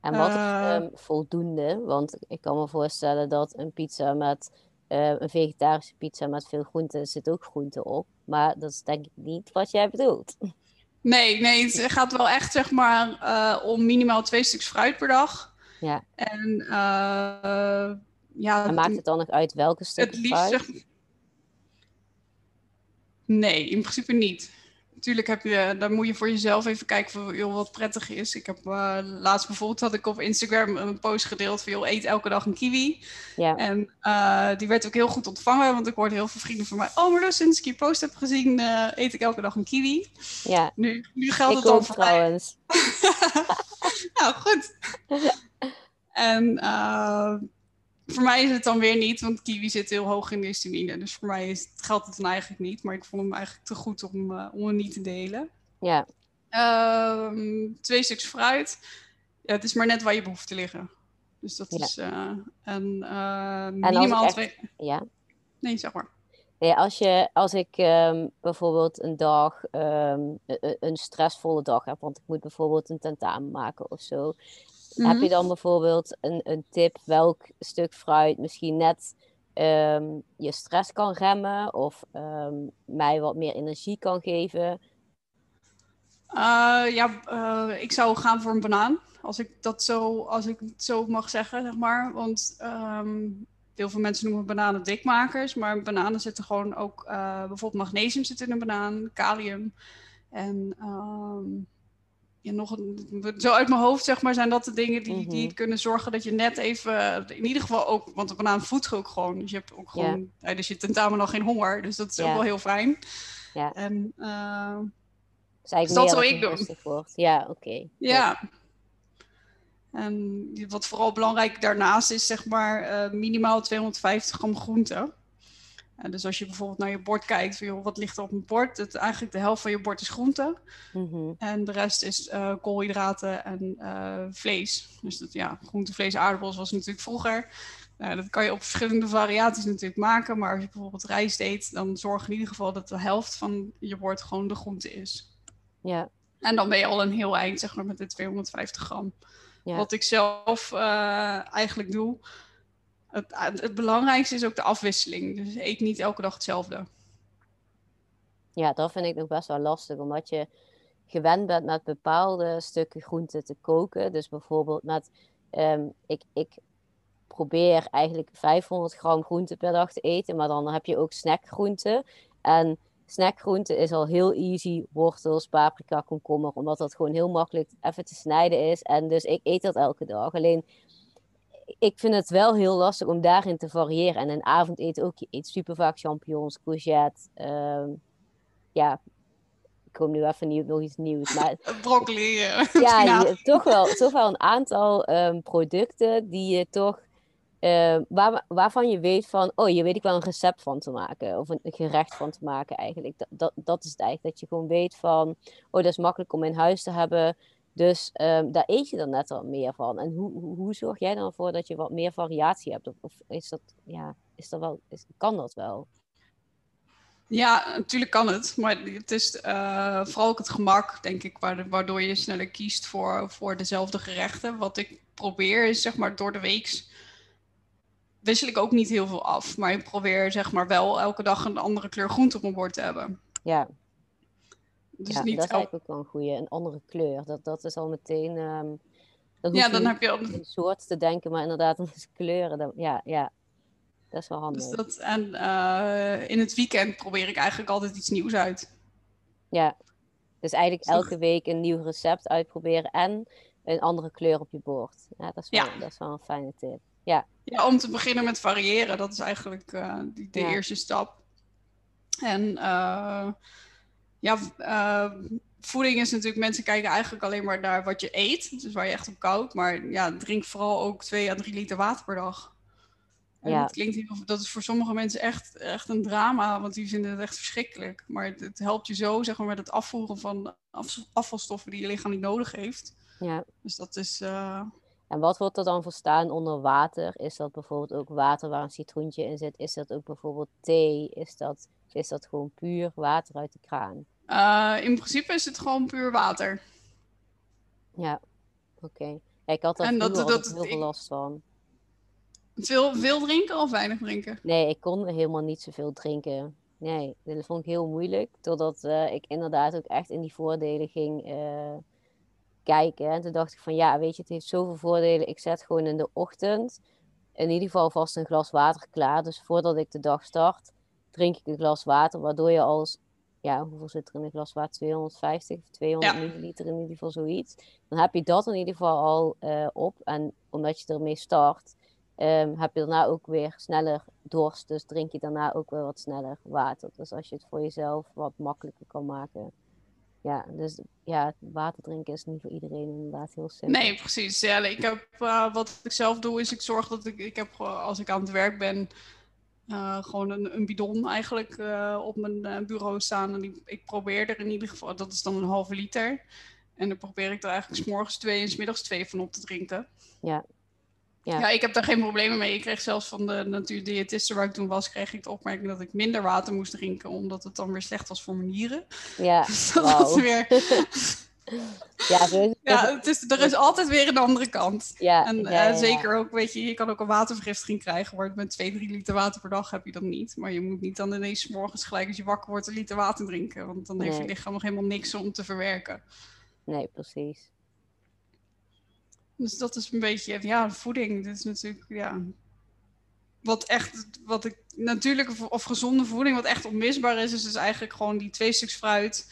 En wat is Eh, ehm, voldoende? Want ik kan me voorstellen dat een pizza met eh, een vegetarische pizza met veel groenten zit ook groente op. Maar dat is denk ik niet wat jij bedoelt. Nee, nee, het gaat wel echt zeg maar eh, om minimaal twee stuks fruit per dag. Ja. En ja, En maakt het dan nog uit welke het stukken liefst fruit? zeg Nee, in principe niet. Natuurlijk heb je, dan moet je voor jezelf even kijken van, joh, wat prettig is. Ik heb eh, laatst bijvoorbeeld had ik op Instagram een post gedeeld van joh, eet elke dag een kiwi. Ja, En eh, die werd ook heel goed ontvangen, want ik hoorde heel veel vrienden van mij, oh maar dus sinds ik je post heb gezien, eh, eet ik elke dag een kiwi. ja. Nu, nu geldt het dan voor trouwens. Nou, goed. en voor mij is het dan weer niet, want kiwi zit heel hoog in de histamine. Dus voor mij is, geldt het dan eigenlijk niet. Maar ik vond hem eigenlijk te goed om, eh, om hem niet te delen. Ja, Ehm, twee stuks fruit. Ja, het is maar net waar je behoefte liggen. Dus dat Ja. is... eh, en, ik minimaal echt- twee... ja. Nee, zeg maar. Nee, als, je, als ik ehm, bijvoorbeeld een dag, ehm, een stressvolle dag heb, want ik moet bijvoorbeeld een tentamen maken of zo. Heb je mhm. dan bijvoorbeeld een, een tip welk stuk fruit misschien net ehm, je stress kan remmen of mij wat meer energie kan geven? Uh, ja, uh, ik zou gaan voor een banaan. Als ik dat zo, als ik het zo mag zeggen, zeg maar. Want um, heel veel mensen noemen bananen dikmakers. Maar bananen zitten gewoon ook, uh, bijvoorbeeld magnesium zit in een banaan, kalium. En um, ja, nog zo uit mijn hoofd, zeg maar, zijn dat de dingen die, die mhm. kunnen zorgen dat je net even, in ieder geval ook, want de banaan voedt ook gewoon. Dus je hebt ook gewoon yeah. tijdens je tentamen nog geen honger. Dus dat is ook wel heel fijn. Ja. En, uh, dus, dat zou ik doen. Ja, oké. Ja. En wat vooral belangrijk daarnaast is, zeg maar, uh, minimaal 250 gram groente. En dus als je bijvoorbeeld naar je bord kijkt, van, joh, wat ligt er op mijn bord? Het, eigenlijk de helft van je bord is groente. Mm En de rest is uh, koolhydraten en uh, vlees. Dus dat, ja, groente, vlees, aardappels was natuurlijk vroeger. Nou, dat kan je op verschillende variaties natuurlijk maken. Maar als je bijvoorbeeld rijst eet, dan zorg in ieder geval dat de helft van je bord gewoon de groente is. Ja. En dan ben je al een heel eind, zeg maar, met de 250 gram. Ja. Wat ik zelf eigenlijk doe. Het, het, belangrijkste is ook de afwisseling. Dus eet niet elke dag hetzelfde. Ja, dat vind ik nog best wel lastig, omdat je gewend bent met bepaalde stukken groente te koken. Dus bijvoorbeeld met, um, ik, ik probeer eigenlijk 500 gram groente per dag te eten, maar dan heb je ook snackgroenten. En snackgroente is al heel easy. Wortels, paprika, komkommer. Omdat dat gewoon heel makkelijk even te snijden is. En dus ik eet dat elke dag. Alleen, ik vind het wel heel lastig om daarin te variëren. En een avondeten ook. Je eet super vaak champignons, courgette. Ehm, ja, ik kom nu even niet op nog iets nieuws. Maar, Broccoli. Uh, ja, toch wel, toch wel een aantal um, producten die je toch uh, waar, waarvan je weet van, oh, je weet ik wel een recept van te maken. Of een, gerecht van te maken eigenlijk. Dat, dat, dat is het eigenlijk. Dat je gewoon weet van, oh, dat is makkelijk om in huis te hebben. Dus um, daar eet je dan net al meer van. En hoe, hoe, hoe, zorg jij dan voor dat je wat meer variatie hebt? Of, of is dat, ja, is dat wel, is, kan dat wel? Ja, natuurlijk kan het. Maar het is uh, vooral ook het gemak, denk ik, waardoor je sneller kiest voor, voor dezelfde gerechten. Wat ik probeer is, zeg maar, door de week wissel ik ook niet heel veel af. Maar ik probeer zeg maar wel elke dag een andere kleur groente op mijn bord te hebben. Ja. Dus ja, niet dat is eigenlijk ook wel een goede, een andere kleur. Dat, dat is al meteen... Um, ja, dan heb je al... een soort te denken, maar inderdaad om kleuren. Dan, ja, ja, dat is wel handig. Dus dat, en uh, in het weekend probeer ik eigenlijk altijd iets nieuws uit. Ja, dus eigenlijk elke week een nieuw recept uitproberen en een andere kleur op je bord. Ja, dat is wel, ja. dat is wel een fijne tip. Ja. ja, om te beginnen met variëren, dat is eigenlijk uh, die, de eerste stap. En uh, ja, uh, voeding is natuurlijk, mensen kijken eigenlijk alleen maar naar wat je eet, dus waar je echt op koudt. Maar ja, drink vooral ook 2 à 3 liter water per dag. En ja. dat klinkt dat is voor sommige mensen echt, echt een drama, want die vinden het echt verschrikkelijk. Maar het, het helpt je zo, zeg maar, met het afvoeren van afvalstoffen die je lichaam niet nodig heeft. Ja. Dus dat is, en wat wordt er dan verstaan onder water? Is dat bijvoorbeeld ook water waar een citroentje in zit? Is dat ook bijvoorbeeld thee? Is dat, is dat gewoon puur water uit de kraan? Uh, in principe is het gewoon puur water. Ja, oké. ik had daar dat, dat, heel veel last van. Veel, veel drinken of weinig drinken? Nee, ik kon helemaal niet zoveel drinken. Nee, dat vond ik heel moeilijk. Totdat uh, ik inderdaad ook echt in die voordelen ging... Uh, kijken. En toen dacht ik van ja, weet je, het heeft zoveel voordelen. Ik zet gewoon in de ochtend in ieder geval vast een glas water klaar. Dus voordat ik de dag start, drink ik een glas water. Waardoor je als, ja, hoeveel zit er in een glas water? 250 of 200 milliliter in ieder geval zoiets. Dan heb je dat in ieder geval al uh, op. En omdat je ermee start, um, heb je daarna ook weer sneller dorst. Dus drink je daarna ook weer wat sneller water. Dus als je het voor jezelf wat makkelijker kan maken ja, dus ja, water drinken is niet voor iedereen inderdaad heel simpel. Nee, precies. Ja, ik heb, uh, wat ik zelf doe, is ik zorg dat ik, ik heb als ik aan het werk ben, uh, gewoon een, een, bidon eigenlijk uh, op mijn bureau staan. En die, ik probeer er in ieder geval, dat is dan een halve liter. En dan probeer ik er eigenlijk s morgens twee en s middags twee van op te drinken. Ja. Ja. ja. ik heb daar geen problemen mee. Ik kreeg zelfs van de natuurdiëtiste waar ik toen was, kreeg ik de opmerking dat ik minder water moest drinken, omdat het dan weer slecht was voor mijn nieren. Ja, dus dat was weer... ja, dus, ja het is, er is altijd weer een andere kant. Ja, en ja, ja, uh, zeker ook, weet je, je kan ook een watervergiftiging krijgen, waar met 2, 3 liter water per dag heb je dat niet. Maar je moet niet dan ineens morgens gelijk als je wakker wordt een liter water drinken, want dan heeft je lichaam nog helemaal niks om te verwerken. Nee, precies. Dus dat is een beetje, ja, voeding. Dat is natuurlijk, ja. Wat echt, wat ik, natuurlijke of gezonde voeding, wat echt onmisbaar is, is dus eigenlijk gewoon die twee stuks fruit,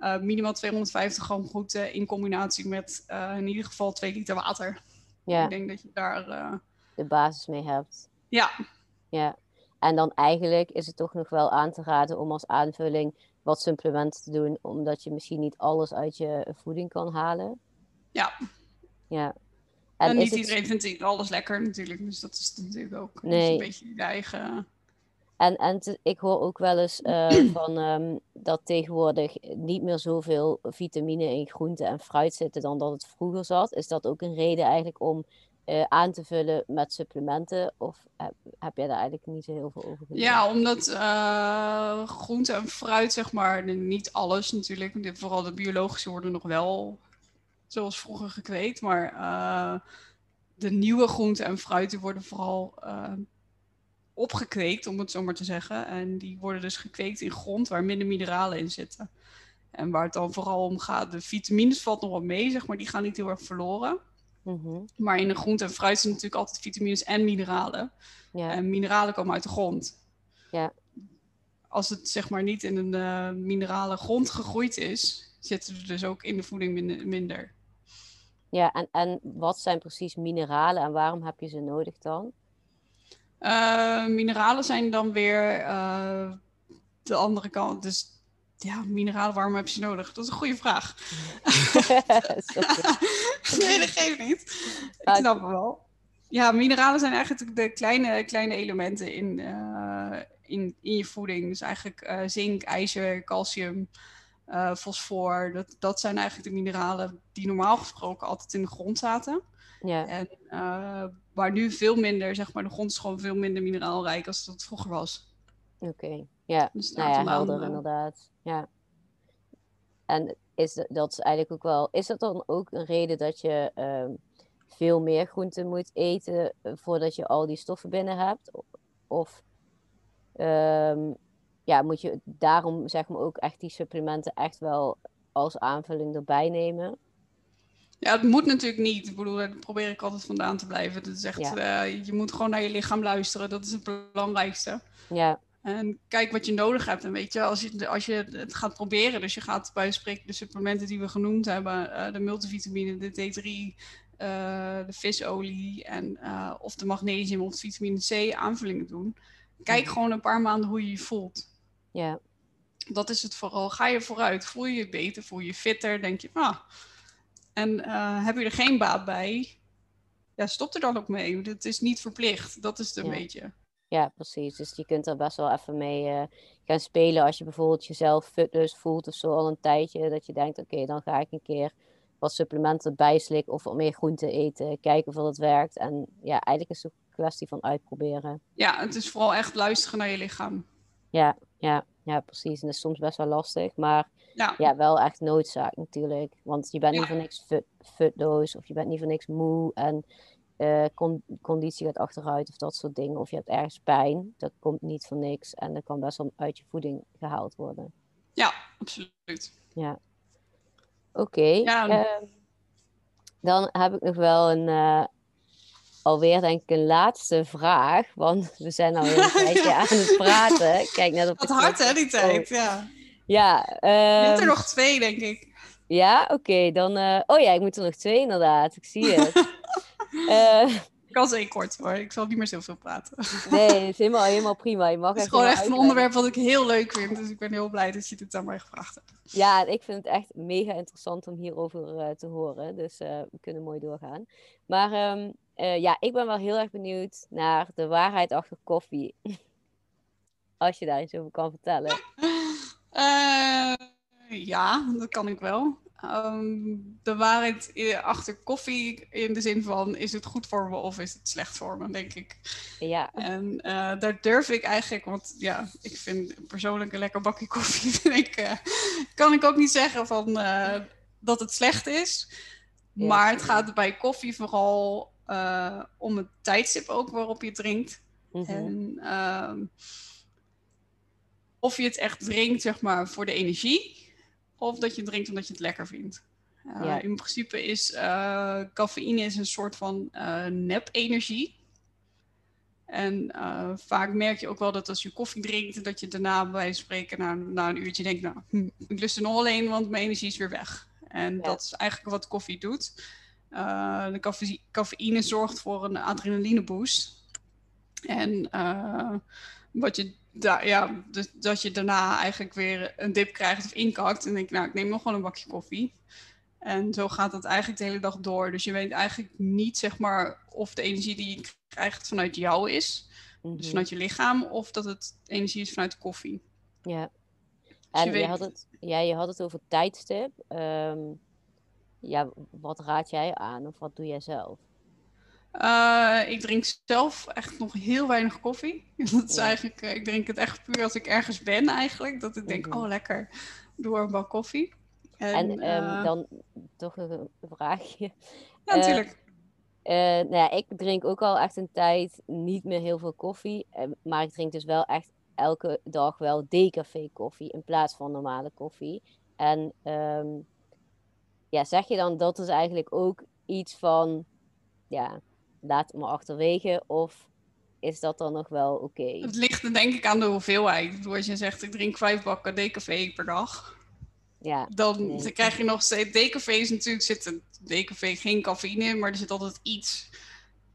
uh, minimaal 250 gram groente in combinatie met uh, in ieder geval 2 liter water. Ja. Ik denk dat je daar. Uh... De basis mee hebt. Ja. Ja. En dan eigenlijk is het toch nog wel aan te raden om als aanvulling wat supplementen te doen, omdat je misschien niet alles uit je voeding kan halen. Ja. Ja. En, en niet iedereen het... vindt alles lekker natuurlijk, dus dat is natuurlijk ook nee. een beetje je eigen... En, en te, ik hoor ook wel eens uh, van um, dat tegenwoordig niet meer zoveel vitamine in groente en fruit zitten dan dat het vroeger zat. Is dat ook een reden eigenlijk om uh, aan te vullen met supplementen? Of heb, heb jij daar eigenlijk niet zo heel veel over? Ja, omdat uh, groente en fruit, zeg maar, niet alles natuurlijk, vooral de biologische worden nog wel zoals vroeger gekweekt. Maar de nieuwe groenten en fruiten worden vooral opgekweekt, om het zo maar te zeggen. En die worden dus gekweekt in grond waar minder mineralen in zitten. En waar het dan vooral om gaat, de vitamines valt nog wel mee, zeg maar, die gaan niet heel erg verloren. Mm -hmm. Maar in de groente en fruit zijn natuurlijk altijd vitamines en mineralen. Ja. En mineralen komen uit de grond. Ja. Als het zeg maar niet in een uh, minerale grond gegroeid is, zitten er dus ook in de voeding minder. Ja, en, en wat zijn precies mineralen en waarom heb je ze nodig dan? Uh, mineralen zijn dan weer uh, de andere kant. Dus ja, mineralen, waarom heb je ze nodig? Dat is een goede vraag. nee, dat geeft niet. Ik snap het wel. Ja, mineralen zijn eigenlijk de kleine, kleine elementen in, uh, in, in je voeding. Dus eigenlijk zink, ijzer, calcium, fosfor. Dat, dat zijn eigenlijk de mineralen die normaal gesproken altijd in de grond zaten. Ja. En waar nu veel minder, zeg maar, de grond is gewoon veel minder mineraalrijk als dat vroeger was. Oké, okay. ja. Dus nou ja, helder inderdaad. Ja. En is dat is eigenlijk ook wel, is dat dan ook een reden dat je uh, veel meer groenten moet eten voordat je al die stoffen binnen hebt? Of um, ja, moet je daarom zeg maar ook echt die supplementen echt wel als aanvulling erbij nemen? Ja, het moet natuurlijk niet. Ik bedoel, daar probeer ik altijd vandaan te blijven. Dat is echt, ja. uh, je moet gewoon naar je lichaam luisteren. Dat is het belangrijkste. Ja. En kijk wat je nodig hebt. En weet je, als je, als je het gaat proberen, dus je gaat bij spreken de supplementen die we genoemd hebben, uh, de multivitamine, de D3, uh, de visolie en of de magnesium of de vitamine C aanvullingen doen. Kijk ja. gewoon een paar maanden hoe je je voelt. Ja. Dat is het vooral. Ga je vooruit? Voel je je beter? Voel je je fitter? Denk je, ah. En uh, heb je er geen baat bij? Ja, stop er dan ook mee. Het is niet verplicht. Dat is het een ja. beetje. Ja, precies. Dus je kunt er best wel even mee uh, gaan spelen als je bijvoorbeeld jezelf fitless voelt of zo al een tijdje. Dat je denkt, oké, okay, dan ga ik een keer wat supplementen bijslikken of wat meer groente eten. Kijken of dat werkt. En ja, eigenlijk is het een kwestie van uitproberen. Ja, het is vooral echt luisteren naar je lichaam. Ja, ja, ja, precies. En dat is soms best wel lastig, maar ja, ja wel echt noodzaak natuurlijk. Want je bent Ja. niet voor niks fut, futloos of je bent niet voor niks moe en eh, con- conditie gaat achteruit of dat soort dingen. Of je hebt ergens pijn, dat komt niet voor niks en dat kan best wel uit je voeding gehaald worden. ja, absoluut. Ja. Oké. Ja. ehm, dan heb ik nog wel een, eh, alweer denk ik een laatste vraag, want we zijn al een tijdje aan het praten. Kijk net op Wat hard klok. hè, die tijd. Ja. Ja, Je hebt ehm, er nog twee, denk ik. ja, oké, dan... eh, oh ja, ik moet er nog twee inderdaad, ik zie het. Eh, Ik kan ze één kort hoor. Ik zal niet meer zoveel praten. nee, het is helemaal, helemaal prima. Je mag Het is echt gewoon echt een uitleggen. onderwerp wat ik heel leuk vind. Dus ik ben heel blij dat je dit aan mij gevraagd hebt. Ja, ik vind het echt mega interessant om hierover eh, te horen. Dus we kunnen mooi doorgaan. Maar ehm, eh, ja, ik ben wel heel erg benieuwd naar de waarheid achter koffie. Als je daar iets over kan vertellen. Eh, ja, dat kan ik wel. ehm, de waarheid achter koffie in de zin van is het goed voor me of is het slecht voor me, denk ik. Ja. En eh, daar durf ik eigenlijk, want ja, ik vind persoonlijk een lekker bakje koffie, vind ik, eh, kan ik ook niet zeggen van, uh, dat het slecht is. maar het gaat bij koffie vooral om het tijdstip ook waarop je drinkt. Mhm. En ehm, of je het echt drinkt, zeg maar, voor de energie. Of dat je het drinkt omdat je het lekker vindt. Uh, In principe is uh, cafeïne is een soort van uh, nep-energie. En vaak merk je ook wel dat als je koffie drinkt, dat je daarna bij spreken na, na een uurtje denkt, nou, hm, ik lust er nog alleen, want mijn energie is weer weg. En dat is eigenlijk wat koffie doet. de cafeïne zorgt voor een adrenaline boost. En wat je ja, dus dat je daarna eigenlijk weer een dip krijgt of inkakt. En denk ik, nou, ik neem nog wel een bakje koffie. En zo gaat het eigenlijk de hele dag door. Dus je weet eigenlijk niet, zeg maar, of de energie die je krijgt vanuit jou is. Dus mhm. vanuit je lichaam, of dat het energie is vanuit de koffie. Ja. Dus en je, had het, ja, je had het over tijdstip. Ehm, ja, wat raad jij aan of wat doe jij zelf? Uh, ik drink zelf echt nog heel weinig koffie. Dat is eigenlijk, uh, ik drink het echt puur als ik ergens ben eigenlijk. Dat ik denk, mhm. oh lekker, doe een bak koffie. En, en um, dan toch een vraagje. Ja, natuurlijk. nou ja, ik drink ook al echt een tijd niet meer heel veel koffie. maar ik drink dus wel echt elke dag wel decafé koffie in plaats van normale koffie. En um, ja, zeg je dan dat is eigenlijk ook iets van ja, laat het maar achterwege? Of is dat dan nog wel oké? Het ligt denk ik aan de hoeveelheid. Als je zegt, ik drink vijf bakken decafé per dag. Ja, dan krijg je nog steeds... Decafé is natuurlijk... Zit een decafé geen cafeïne in, maar er zit altijd iets,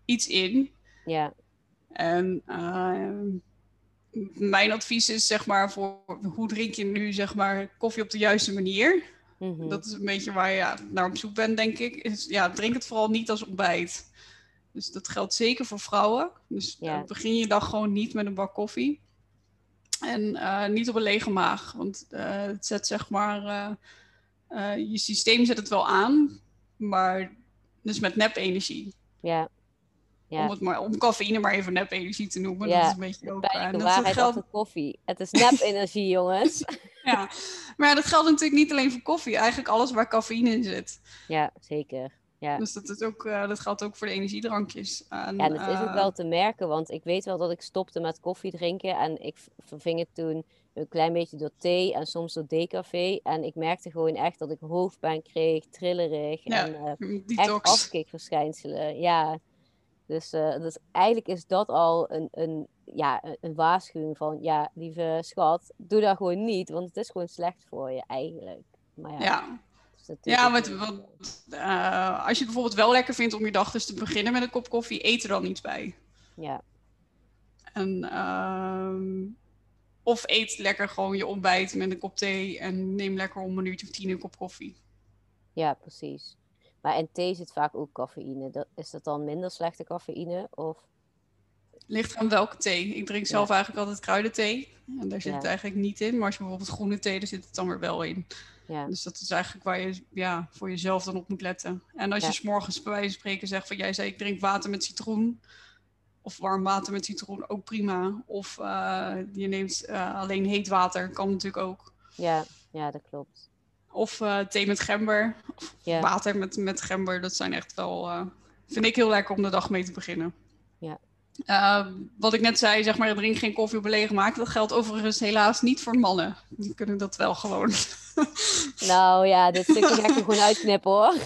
iets in. Ja. En uh, mijn advies is zeg maar voor hoe drink je nu zeg maar koffie op de juiste manier. Mm Dat is een beetje waar je naar op zoek bent, denk ik. Is, ja, drink het vooral niet als ontbijt. Dus dat geldt zeker voor vrouwen. Dus ja. begin je dag gewoon niet met een bak koffie. En uh, niet op een lege maag. Want uh, het zet zeg maar. Uh, je systeem zet het wel aan. Maar dus met nep-energie. Ja. ja. Om, het maar, om cafeïne maar even nep-energie te noemen. Ja. Dat is een beetje ook. Uh, dat waarheid geldt... koffie. Het is nep-energie, jongens. ja, maar dat geldt natuurlijk niet alleen voor koffie. Eigenlijk alles waar cafeïne in zit. Ja, zeker. Ja. Dus dat, is ook, uh, dat geldt ook voor de energiedrankjes. En, ja, dat is ook wel te merken, want ik weet wel dat ik stopte met koffie drinken en ik verving het toen een klein beetje door thee en soms door decafé. En ik merkte gewoon echt dat ik hoofdpijn kreeg, trillerig en uh, echt afkikverschijnselen. Ja, dus, uh, dus eigenlijk is dat al een, een, ja, een waarschuwing van, ja, lieve schat, doe dat gewoon niet, want het is gewoon slecht voor je eigenlijk. Maar ja. ja. Ja, wat, wat uh, als je het bijvoorbeeld wel lekker vindt om je dag dus te beginnen met een kop koffie, eet er dan iets bij. Ja. En, uh, of eet lekker gewoon je ontbijt met een kop thee en neem lekker om een uurtje of tien een kop koffie. Ja, precies. Maar in thee zit vaak ook cafeïne. Dat, is dat dan minder slechte cafeïne? Of? Ligt aan welke thee. Ik drink zelf eigenlijk altijd kruidenthee. En daar zit het eigenlijk niet in. Maar als je bijvoorbeeld groene thee, daar zit het dan weer wel in. Ja. Dus dat is eigenlijk waar je ja, voor jezelf dan op moet letten. En als je s'morgens bij wijze van spreken zegt van jij zei ik drink water met citroen. Of warm water met citroen, ook prima. Of uh, je neemt uh, alleen heet water, kan natuurlijk ook. Ja, ja dat klopt. Of uh, thee met gember. Of ja. water met, met gember. Dat zijn echt wel, vind ik heel lekker om de dag mee te beginnen. Ja. Uh, wat ik net zei, zeg maar, drink geen koffie op een lege maak. Dat geldt overigens helaas niet voor mannen. Die kunnen dat wel gewoon. Nou ja, dit stukje ga ik er gewoon uitknippen hoor.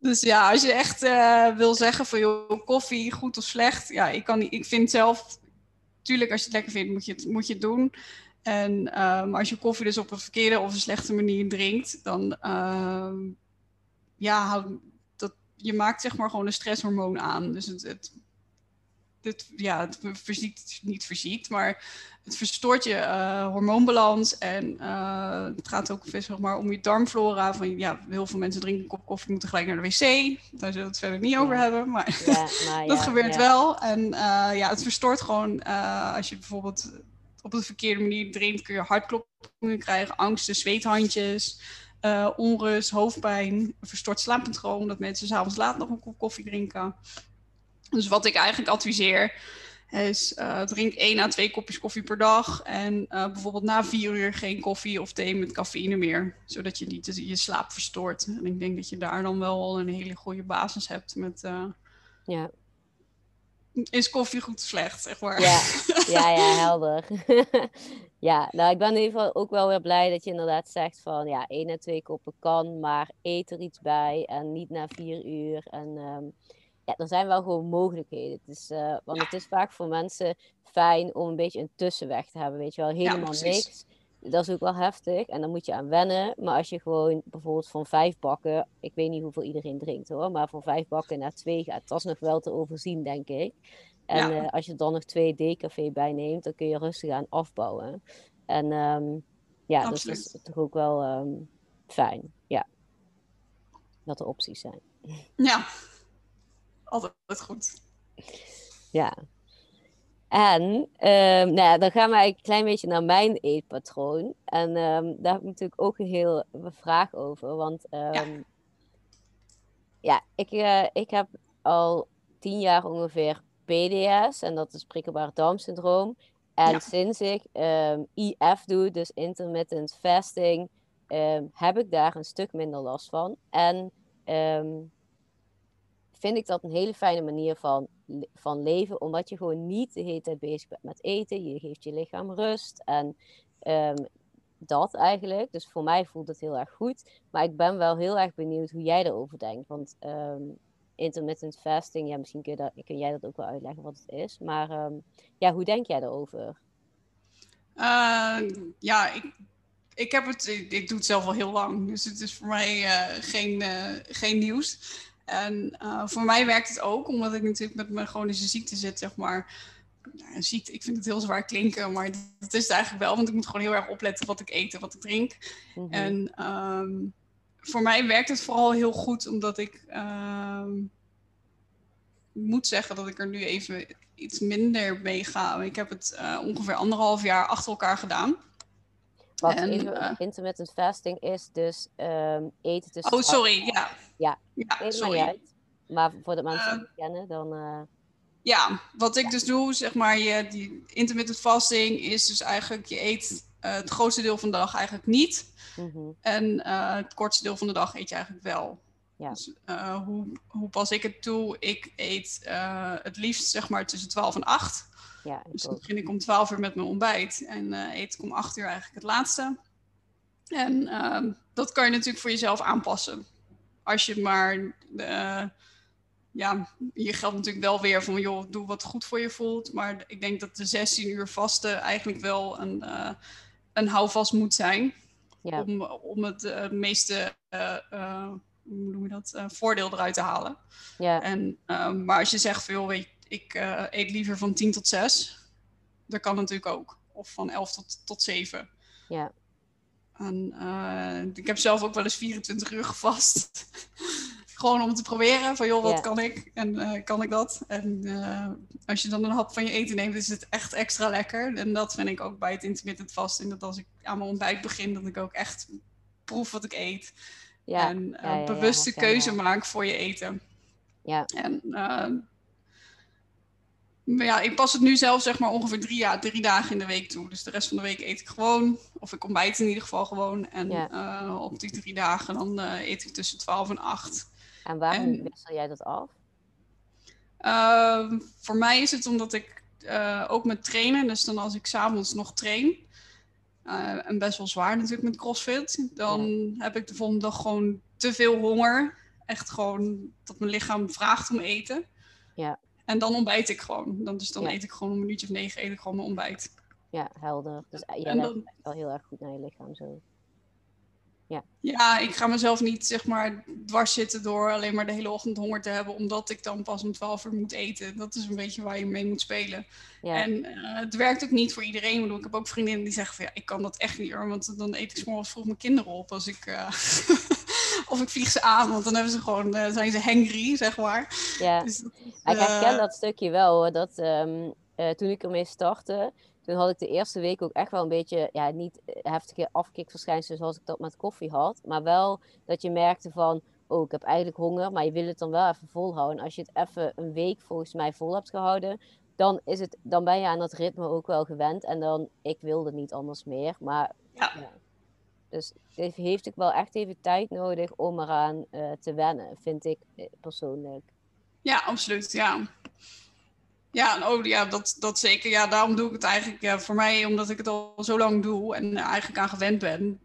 Dus ja, als je echt uh, wil zeggen van joh, koffie, goed of slecht. Ja, ik, kan ik vind zelf, tuurlijk als je het lekker vindt, moet je het, moet je het doen. En um, als je koffie dus op een verkeerde of een slechte manier drinkt, dan uh, ja, je maakt zeg maar gewoon een stresshormoon aan. Dus het, het, het ja, het verziekt, niet verziekt, maar het verstoort je uh, hormoonbalans en uh, het gaat ook zeg maar, om je darmflora. Van, ja, heel veel mensen drinken een kop koffie, moeten gelijk naar de wc. Daar zullen we het verder niet over hebben, maar, ja, maar dat gebeurt wel. En uh, ja, het verstoort gewoon als je bijvoorbeeld op de verkeerde manier drinkt, kun je hartkloppingen krijgen, angsten, zweethandjes, uh, onrust, hoofdpijn, verstoord slaappatroon, dat mensen s'avonds laat nog een kop koffie drinken. Dus wat ik eigenlijk adviseer is uh, drink één à twee kopjes koffie per dag en uh, bijvoorbeeld na vier uur geen koffie of thee met cafeïne meer, zodat je niet je slaap verstoort. En ik denk dat je daar dan wel al een hele goede basis hebt met ja is koffie goed of slecht, zeg maar. Ja, ja, ja helder. ja, nou, ik ben in ieder geval ook wel weer blij dat je inderdaad zegt van ja, één en twee koppen kan, maar eet er iets bij en niet na vier uur. En um, ja, er zijn wel gewoon mogelijkheden. Uh, want het is vaak voor mensen fijn om een beetje een tussenweg te hebben, weet je wel, helemaal ja, niks. Dat is ook wel heftig en dan moet je aan wennen. Maar als je gewoon bijvoorbeeld van vijf bakken, ik weet niet hoeveel iedereen drinkt hoor, maar van vijf bakken naar twee gaat, dat is nog wel te overzien, denk ik. En uh, als je dan nog twee decafé bij neemt, dan kun je rustig aan afbouwen. En um, ja, dat is toch ook wel um, fijn. Ja. Dat er opties zijn. Ja, altijd goed. Ja, en um, nou ja, dan gaan we eigenlijk een klein beetje naar mijn eetpatroon. En um, daar heb ik natuurlijk ook een heel vraag over. Want um, ja. ja, ik, uh, ik heb al tien jaar ongeveer PDS. En dat is prikkelbaar darmsyndroom. En ja. sinds ik IF doe, dus intermittent fasting, heb ik daar een stuk minder last van. En vind ik dat een hele fijne manier van, van leven, omdat je gewoon niet de hele tijd bezig bent met eten. Je geeft je lichaam rust en dat eigenlijk. Dus voor mij voelt het heel erg goed. Maar ik ben wel heel erg benieuwd hoe jij erover denkt. Want intermittent fasting, ja, misschien kun, je dat, kun jij dat ook wel uitleggen wat het is. Maar um, ja, hoe denk jij erover? Uh, ja, ik, ik heb het, ik, ik, doe het zelf al heel lang. Dus het is voor mij uh, geen, uh, geen nieuws. En uh, voor mij werkt het ook, omdat ik natuurlijk met mijn chronische ziekte zit, zeg maar. Nou, ziekte, ik vind het heel zwaar klinken, maar dat is het eigenlijk wel, want ik moet gewoon heel erg opletten wat ik eet en wat ik drink. Mm -hmm. En um, voor mij werkt het vooral heel goed, omdat ik um, moet zeggen dat ik er nu even iets minder mee ga. Ik heb het uh, ongeveer anderhalf jaar achter elkaar gedaan. Wat en, uh, intermittent fasting is dus um, eten tussen... Oh, sorry, ja. Ja, ja sorry. Uit. Maar voor de mensen die het kennen, dan... Uh... Ja, wat ik dus doe, zeg maar, je, die intermittent fasting is dus eigenlijk, je eet uh, het grootste deel van de dag eigenlijk niet. Mm -hmm. En het kortste deel van de dag eet je eigenlijk wel. Ja. Dus hoe, hoe pas ik het toe? Ik eet het liefst, zeg maar, tussen 12 en 8. Ja, dus dan begin ik om 12 uur met mijn ontbijt en eet ik om 8 uur eigenlijk het laatste. En uh, dat kan je natuurlijk voor jezelf aanpassen. Als je maar, ja, je geldt natuurlijk wel weer van, joh, doe wat goed voor je voelt. Maar ik denk dat de 16 uur vasten eigenlijk wel een, uh, een houvast moet zijn. Ja. Om, om het meeste, hoe noem je dat, voordeel eruit te halen. Ja. En, maar als je zegt, veel, weet ik uh, eet liever van 10 tot 6. Dat kan natuurlijk ook. Of van 11 tot, tot 7. Ja. En, uh, ik heb zelf ook wel eens 24 uur gevast. Gewoon om te proberen van joh, wat ja. kan ik en uh, kan ik dat? En als je dan een hap van je eten neemt, is het echt extra lekker. En dat vind ik ook bij het intermittent fasting. Dat als ik aan mijn ontbijt begin, dat ik ook echt proef wat ik eet. Ja. En ja, bewuste keuze maak voor je eten. Ja. En ja, ik pas het nu zelf zeg maar ongeveer drie, ja, drie dagen in de week toe. Dus de rest van de week eet ik gewoon. Of ik ontbijt in ieder geval gewoon. En ja. uh, op die drie dagen dan uh, eet ik tussen 12 en 8. En waarom en, wissel jij dat af? Uh, voor mij is het omdat ik eh, ook met trainen, dus dan als ik s'avonds nog train, en best wel zwaar natuurlijk met CrossFit, dan ja. heb ik de volgende dag gewoon te veel honger. Echt gewoon dat mijn lichaam vraagt om eten. Ja. En dan ontbijt ik gewoon. Dan, dus dan ja. eet ik gewoon een minuutje of negen eet ik gewoon mijn ontbijt. Ja, helder. Dus jij en dan, wel heel erg goed naar je lichaam zo. Ja. ja, ik ga mezelf niet zeg maar dwars zitten door alleen maar de hele ochtend honger te hebben, omdat ik dan pas om 12 uur moet eten. Dat is een beetje waar je mee moet spelen. Ja. En uh, het werkt ook niet voor iedereen. Ik, bedoel, ik heb ook vriendinnen die zeggen van ja, ik kan dat echt niet hoor, want dan eet ik morgens vroeg mijn kinderen op als ik. Uh, of ik vlieg ze aan, want dan hebben ze gewoon, uh, zijn ze hangry, zeg maar. Ja, dus, ik herken dat stukje wel hoor. Dat um, toen ik ermee startte, toen had ik de eerste week ook echt wel een beetje, ja, niet heftige afkikverschijnselen zoals ik dat met koffie had. Maar wel dat je merkte van, oh, ik heb eigenlijk honger, maar je wil het dan wel even volhouden. Als je het even een week volgens mij vol hebt gehouden, dan, is het, dan ben je aan dat ritme ook wel gewend. En dan, ik wilde niet anders meer. Maar ja. ja. Dus het heeft ook wel echt even tijd nodig om eraan uh, te wennen, vind ik eh, persoonlijk. Ja, absoluut. Ja, ja, oh, ja dat, dat zeker. Ja, daarom doe ik het eigenlijk. Ja, voor mij, omdat ik het al zo lang doe en eigenlijk aan gewend ben,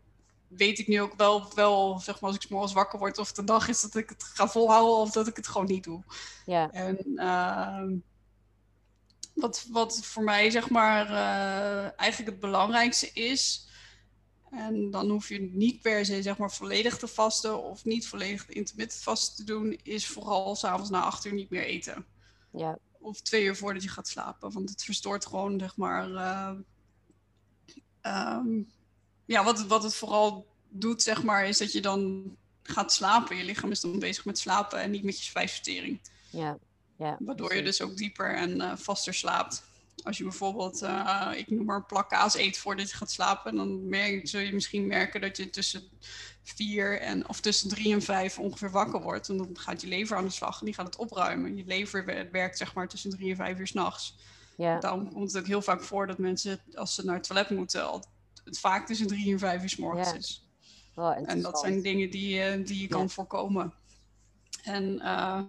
weet ik nu ook wel, wel zeg maar, als ik morgens wakker word of de dag is dat ik het ga volhouden of dat ik het gewoon niet doe. Ja. En uh, wat, wat voor mij, zeg maar, uh, eigenlijk het belangrijkste is. En dan hoef je niet per se, zeg maar, volledig te vasten of niet volledig intermittent vast te doen, is vooral s'avonds na acht uur niet meer eten. Ja. Of twee uur voordat je gaat slapen. Want het verstoort gewoon, zeg maar. Uh, um, ja, wat, wat het vooral doet, zeg maar, is dat je dan gaat slapen. Je lichaam is dan bezig met slapen en niet met je spijsvertering. Ja, ja. Waardoor je dus ook dieper en uh, vaster slaapt. Als je bijvoorbeeld, uh, ik noem maar plak kaas eet voordat je gaat slapen, dan merk, zul je misschien merken dat je tussen vier en, of tussen drie en vijf ongeveer wakker wordt. En dan gaat je lever aan de slag en die gaat het opruimen. Je lever werkt zeg maar tussen drie en vijf uur s'nachts. Ja. Daarom komt het ook heel vaak voor dat mensen, als ze naar het toilet moeten, het vaak tussen drie en vijf uur s morgens ja. is. Oh, en dat zijn dingen die, die je kan voorkomen. En uh,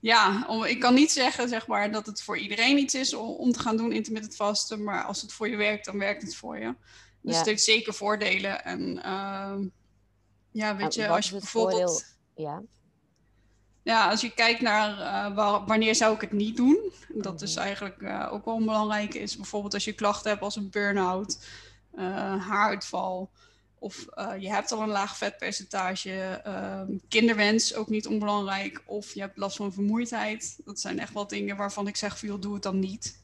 ja, om, ik kan niet zeggen zeg maar, dat het voor iedereen iets is om, om te gaan doen intermittent vasten. Maar als het voor je werkt, dan werkt het voor je. Dus het heeft zeker voordelen. En uh, ja, weet je, als je bijvoorbeeld... Ja. Ja, als je kijkt naar uh, wanneer zou ik het niet doen. Dat is mhm. eigenlijk uh, ook wel belangrijk. Is bijvoorbeeld als je klachten hebt als een burn-out, uh, haaruitval. Of je hebt al een laag vetpercentage. Ehm, kinderwens, ook niet onbelangrijk. Of je hebt last van vermoeidheid. Dat zijn echt wel dingen waarvan ik zeg, veel doe het dan niet.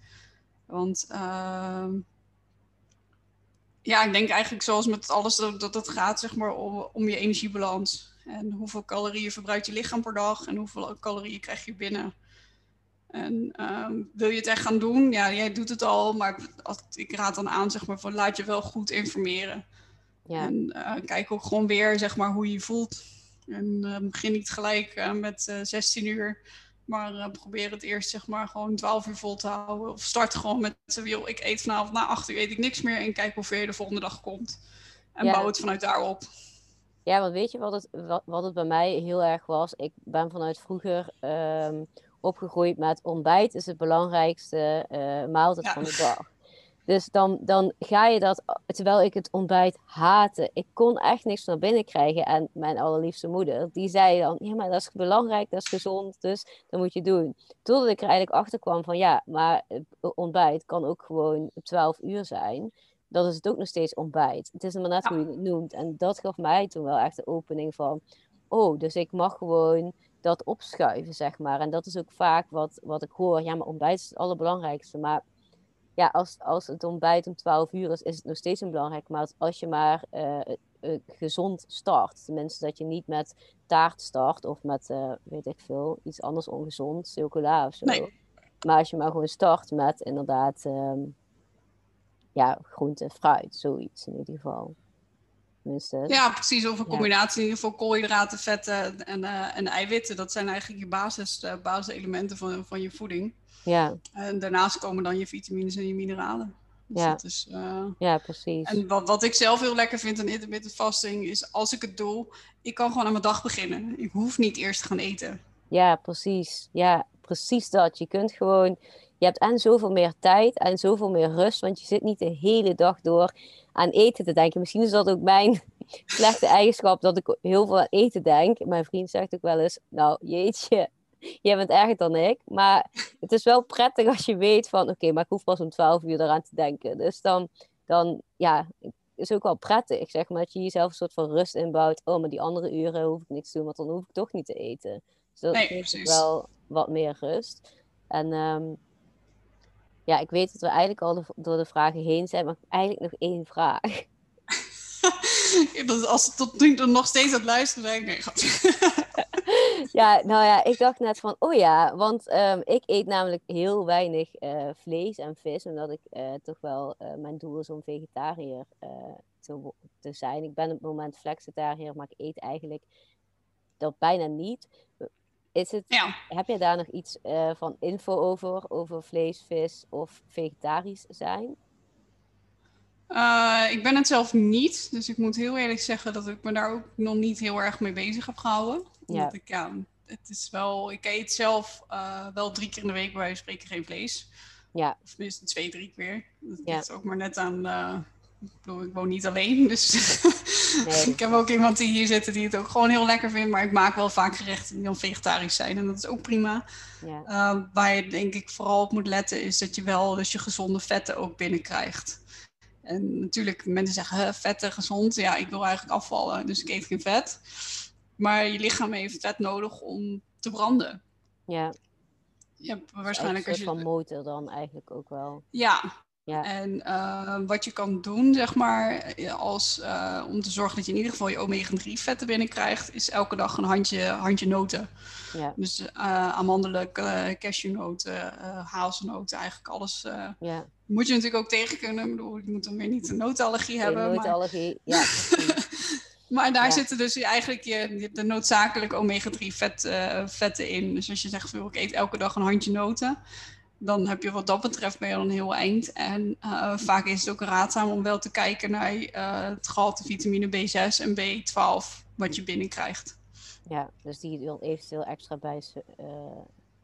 Want ehm, ja, ik denk eigenlijk zoals met alles dat, dat het gaat zeg maar, om, om je energiebalans. En hoeveel calorieën verbruikt je lichaam per dag en hoeveel calorieën krijg je binnen. En um, wil je het echt gaan doen? Ja, jij doet het al, maar als, ik raad dan aan, zeg maar, van laat je wel goed informeren. Ja. En uh, kijk ook gewoon weer, zeg maar, hoe je je voelt. En uh, begin niet gelijk uh, met 16 uur. Maar uh, probeer het eerst zeg maar gewoon 12 uur vol te houden. Of start gewoon met, joh, ik eet vanavond na 8 uur eet ik niks meer. En kijk hoe ver je de volgende dag komt. En ja. bouw het vanuit daarop. Ja, want weet je wat het, wat, wat het bij mij heel erg was? Ik ben vanuit vroeger um, opgegroeid met ontbijt is het belangrijkste uh, maaltijd ja. van de dag. Dus dan, dan ga je dat, terwijl ik het ontbijt haatte. Ik kon echt niks naar binnen krijgen. En mijn allerliefste moeder, die zei dan, ja, maar dat is belangrijk, dat is gezond, dus dat moet je doen. Totdat ik er eigenlijk achter kwam van, ja, maar ontbijt kan ook gewoon 12 uur zijn. Dat is het ook nog steeds ontbijt. Het is maar net hoe je het noemt. En dat gaf mij toen wel echt de opening van, oh, dus ik mag gewoon dat opschuiven, zeg maar. En dat is ook vaak wat, wat ik hoor. Ja, maar ontbijt is het allerbelangrijkste. Maar ja, als, als het ontbijt om 12 uur is, is het nog steeds een belangrijk maat. Als je maar uh, uh, gezond start. Tenminste, dat je niet met taart start of met, uh, weet ik veel, iets anders ongezond, chocola of zo. Nee. Maar als je maar gewoon start met inderdaad, um, ja, groente, fruit, zoiets in ieder geval. Ja, precies. Of een combinatie in ieder geval koolhydraten, vetten en, en eiwitten. Dat zijn eigenlijk je basis, basiselementen van, van je voeding. Ja. En daarnaast komen dan je vitamines en je mineralen. Dus ja. Dat is, uh... ja, precies. En wat, wat ik zelf heel lekker vind aan intermittent fasting is als ik het doe, ik kan gewoon aan mijn dag beginnen. Ik hoef niet eerst te gaan eten. Ja, precies. Ja, precies dat. Je kunt gewoon, je hebt en zoveel meer tijd en zoveel meer rust, want je zit niet de hele dag door aan eten te denken. Misschien is dat ook mijn slechte eigenschap dat ik heel veel aan eten denk. Mijn vriend zegt ook wel eens, nou jeetje, jij bent erger dan ik. Maar het is wel prettig als je weet van, oké, maar ik hoef pas om 12 uur eraan te denken. Dus dan, dan ja, is ook wel prettig, zeg maar, dat je jezelf een soort van rust inbouwt. Oh, maar die andere uren hoef ik niks te doen, want dan hoef ik toch niet te eten. Dus dat nee, geeft wel wat meer rust. En um, ja, ik weet dat we eigenlijk al de, door de vragen heen zijn, maar eigenlijk nog één vraag. als het tot nu toe nog steeds aan het luisteren ben, nee, ja, nou ja, ik dacht net van, oh ja, want ehm, ik eet namelijk heel weinig eh, vlees en vis, omdat ik uh, toch wel, uh, mijn doel is om vegetariër te, te zijn. Ik ben op het moment flexitariër, maar ik eet eigenlijk dat bijna niet. Is het, ja. Heb je daar nog iets van info over, over vlees, vis of vegetarisch zijn? Uh, ik ben het zelf niet, dus ik moet heel eerlijk zeggen dat ik me daar ook nog niet heel erg mee bezig heb gehouden. Omdat ik, ja, het is wel, ik eet zelf uh, wel drie keer in de week bij wijze van spreken geen vlees. Ja. Of tenminste twee, drie keer. Dat ja. is ook maar net aan, ik bedoel, ik woon niet alleen, dus nee. ik heb ook iemand die hier zit die het ook gewoon heel lekker vindt. Maar ik maak wel vaak gerechten die dan vegetarisch zijn en dat is ook prima. Ja. waar je denk ik vooral op moet letten is dat je wel dus je gezonde vetten ook binnenkrijgt. En natuurlijk, mensen zeggen vetten gezond. Ja, ik wil eigenlijk afvallen, dus ik eet geen vet. Maar je lichaam heeft vet nodig om te branden. Ja. Je hebt waarschijnlijk als je... van motor dan eigenlijk ook wel. Ja. Ja. En uh, wat je kan doen, zeg maar, als, uh, om te zorgen dat je in ieder geval je omega-3 vetten binnenkrijgt, is elke dag een handje, handje noten. Ja. Dus uh, amandelen, cashewnoten, hazelnoten, eigenlijk alles. ja moet je natuurlijk ook tegen kunnen. Ik bedoel, je moet dan weer niet een notenallergie hebben. Notenallergie, maar... ja. maar daar zitten dus eigenlijk je, de noodzakelijke omega-3 vet, uh, vetten in. Dus als je zegt, ik eet elke dag een handje noten. Dan heb je wat dat betreft ben je dan een heel eind. En uh, vaak is het ook raadzaam om wel te kijken naar uh, het gehalte vitamine B6 en B12 wat je binnenkrijgt. Ja, dus die dan eventueel extra bij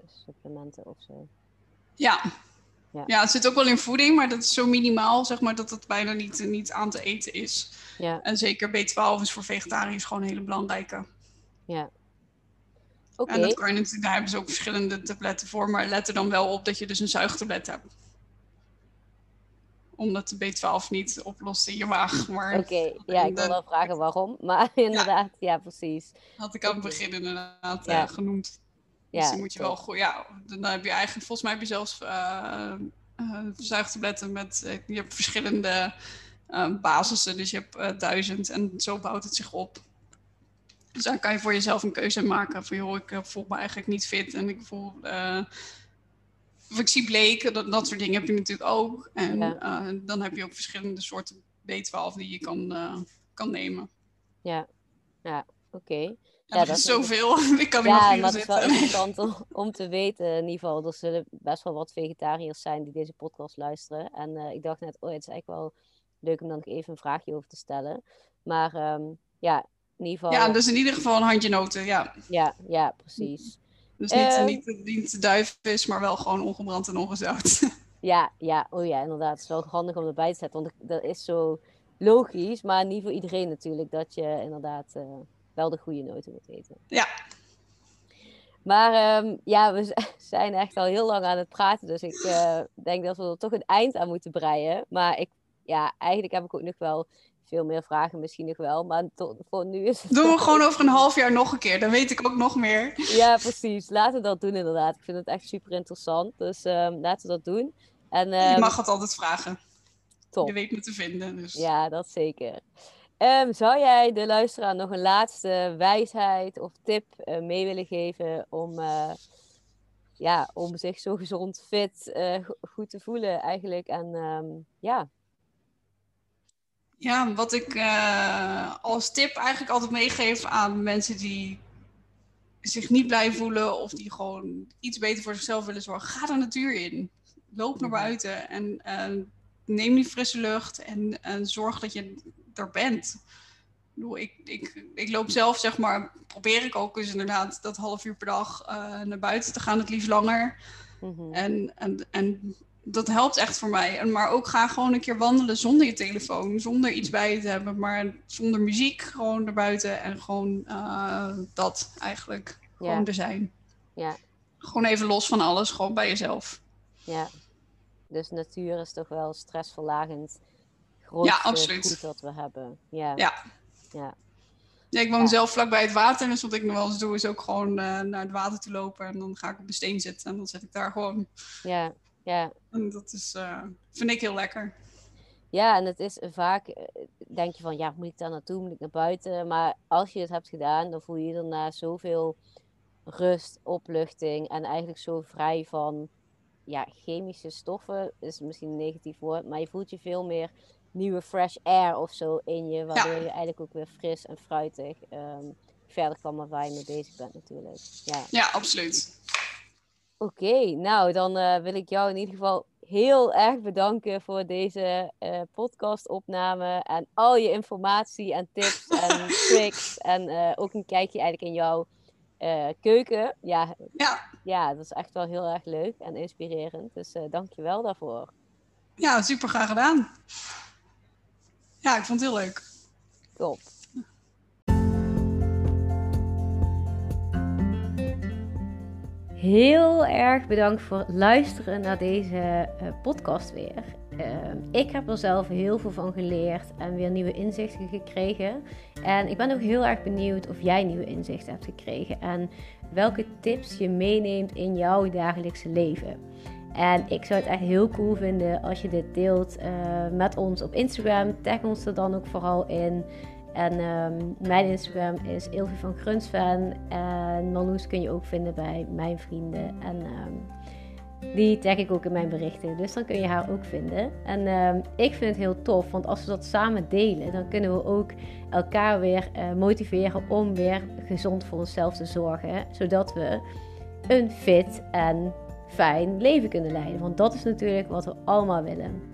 supplementen of zo. Ja, ja. ja, het zit ook wel in voeding, maar dat is zo minimaal, zeg maar, dat het bijna niet, niet aan te eten is. Ja. En zeker B12 is voor vegetariërs gewoon een hele belangrijke. Ja. Okay. En dat kan je natuurlijk, daar hebben ze ook verschillende tabletten voor, maar let er dan wel op dat je dus een zuigtablet hebt. Omdat de B12 niet oplost in je maag. Oké, okay. ja, ik wil wel vragen waarom, maar inderdaad, ja, ja precies. Had ik aan het begin inderdaad ja. uh, genoemd. Ja, dus dan moet je wel goed. Ja, dan heb je eigenlijk, volgens mij heb je zelfs uh, uh, zuigtabletten met. Je hebt verschillende basissen. Dus je hebt duizend en zo bouwt het zich op. Dus dan kan je voor jezelf een keuze maken. Van joh, ik voel me eigenlijk niet fit en ik voel. of ik zie bleek, dat, dat soort dingen heb je natuurlijk ook. En ja. dan heb je ook verschillende soorten B12 die je kan, kan nemen. Ja, ja oké. Okay. Ja, ja, dat is zoveel. ik kan ja, nog maar het is wel interessant om, om, te weten. In ieder geval, er zullen best wel wat vegetariërs zijn die deze podcast luisteren. En uh, ik dacht net, oh, het is eigenlijk wel leuk om dan nog even een vraagje over te stellen. Maar um, ja, in ieder geval... Ja, dus in ieder geval een handje noten, ja. Ja, ja, precies. Dus niet, uh, niet, niet duifvis, maar wel gewoon ongebrand en ongezout. ja, ja, oh ja, inderdaad. Het is wel handig om erbij te zetten, want dat is zo logisch, maar niet voor iedereen natuurlijk, dat je inderdaad... Uh, wel de goede noten moet eten. Ja. Maar um, ja, we zijn echt al heel lang aan het praten. Dus ik uh, denk dat we er toch een eind aan moeten breien. Maar ik, ja, eigenlijk heb ik ook nog wel veel meer vragen misschien nog wel. Maar tot, voor nu is het... Doen we gewoon over een half jaar nog een keer. Dan weet ik ook nog meer. Ja, precies. Laten we dat doen inderdaad. Ik vind het echt super interessant. Dus um, laten we dat doen. En, um, Je mag het altijd vragen. Top. Je weet me te vinden. Dus. Ja, dat zeker. Um, zou jij de luisteraar nog een laatste wijsheid of tip uh, mee willen geven om, uh, ja, om zich zo gezond, fit, uh, goed te voelen eigenlijk? En um, ja. Ja, wat ik als tip eigenlijk altijd meegeef aan mensen die zich niet blij voelen of die gewoon iets beter voor zichzelf willen zorgen, ga de natuur in. Loop naar buiten en neem die frisse lucht en, en zorg dat je er bent. Ik, ik, ik loop zelf, zeg maar, probeer ik ook dus inderdaad dat half uur per dag uh, naar buiten te gaan, het liefst langer. Mm-hmm. En, en, en dat helpt echt voor mij. En, maar ook ga gewoon een keer wandelen zonder je telefoon, zonder iets bij je te hebben, maar zonder muziek, gewoon naar buiten en gewoon uh, dat eigenlijk. Gewoon er zijn. Ja. Gewoon even los van alles, gewoon bij jezelf. Ja. Dus natuur is toch wel stressverlagend ja, absoluut. goed dat we hebben. Ja. Ja. ja. ja ik woon ja. zelf vlakbij het water. Dus wat ik nog wel eens doe, is ook gewoon uh, naar het water te lopen. En dan ga ik op de steen zitten. En dan zit ik daar gewoon. Ja, ja. En dat is, uh, vind ik heel lekker. Ja, en het is vaak, denk je van, ja, moet ik daar naartoe, moet ik naar buiten? Maar als je het hebt gedaan, dan voel je je daarna zoveel rust, opluchting en eigenlijk zo vrij van ja, chemische stoffen. Is misschien een negatief woord, maar je voelt je veel meer nieuwe fresh air of zo in je, waardoor je eigenlijk ook weer fris en fruitig ehm, verder kan maar waar je mee bezig bent natuurlijk. Ja, ja absoluut. Oké, nou dan uh, wil ik jou in ieder geval heel erg bedanken voor deze uh, podcastopname en al je informatie en tips en tricks en uh, ook een kijkje eigenlijk in jouw keuken. Ja, ja. ja, dat is echt wel heel erg leuk en inspirerend. Dus dank je wel daarvoor. Ja, super graag gedaan. Ja, ik vond het heel leuk. Top. Heel erg bedankt voor het luisteren naar deze uh, podcast weer. Uh, ik heb er zelf heel veel van geleerd en weer nieuwe inzichten gekregen. En ik ben ook heel erg benieuwd of jij nieuwe inzichten hebt gekregen en welke tips je meeneemt in jouw dagelijkse leven. En ik zou het echt heel cool vinden als je dit deelt uh, met ons op Instagram. Tag ons er dan ook vooral in. En um, mijn Instagram is Ilvi van Grunsven. En Marloes kun je ook vinden bij mijn vrienden. En um, die tag ik ook in mijn berichten. Dus dan kun je haar ook vinden. En um, ik vind het heel tof. Want als we dat samen delen, dan kunnen we ook elkaar weer uh, motiveren om weer gezond voor onszelf te zorgen. Zodat we een fit en fijn leven kunnen leiden. Want dat is natuurlijk wat we allemaal willen.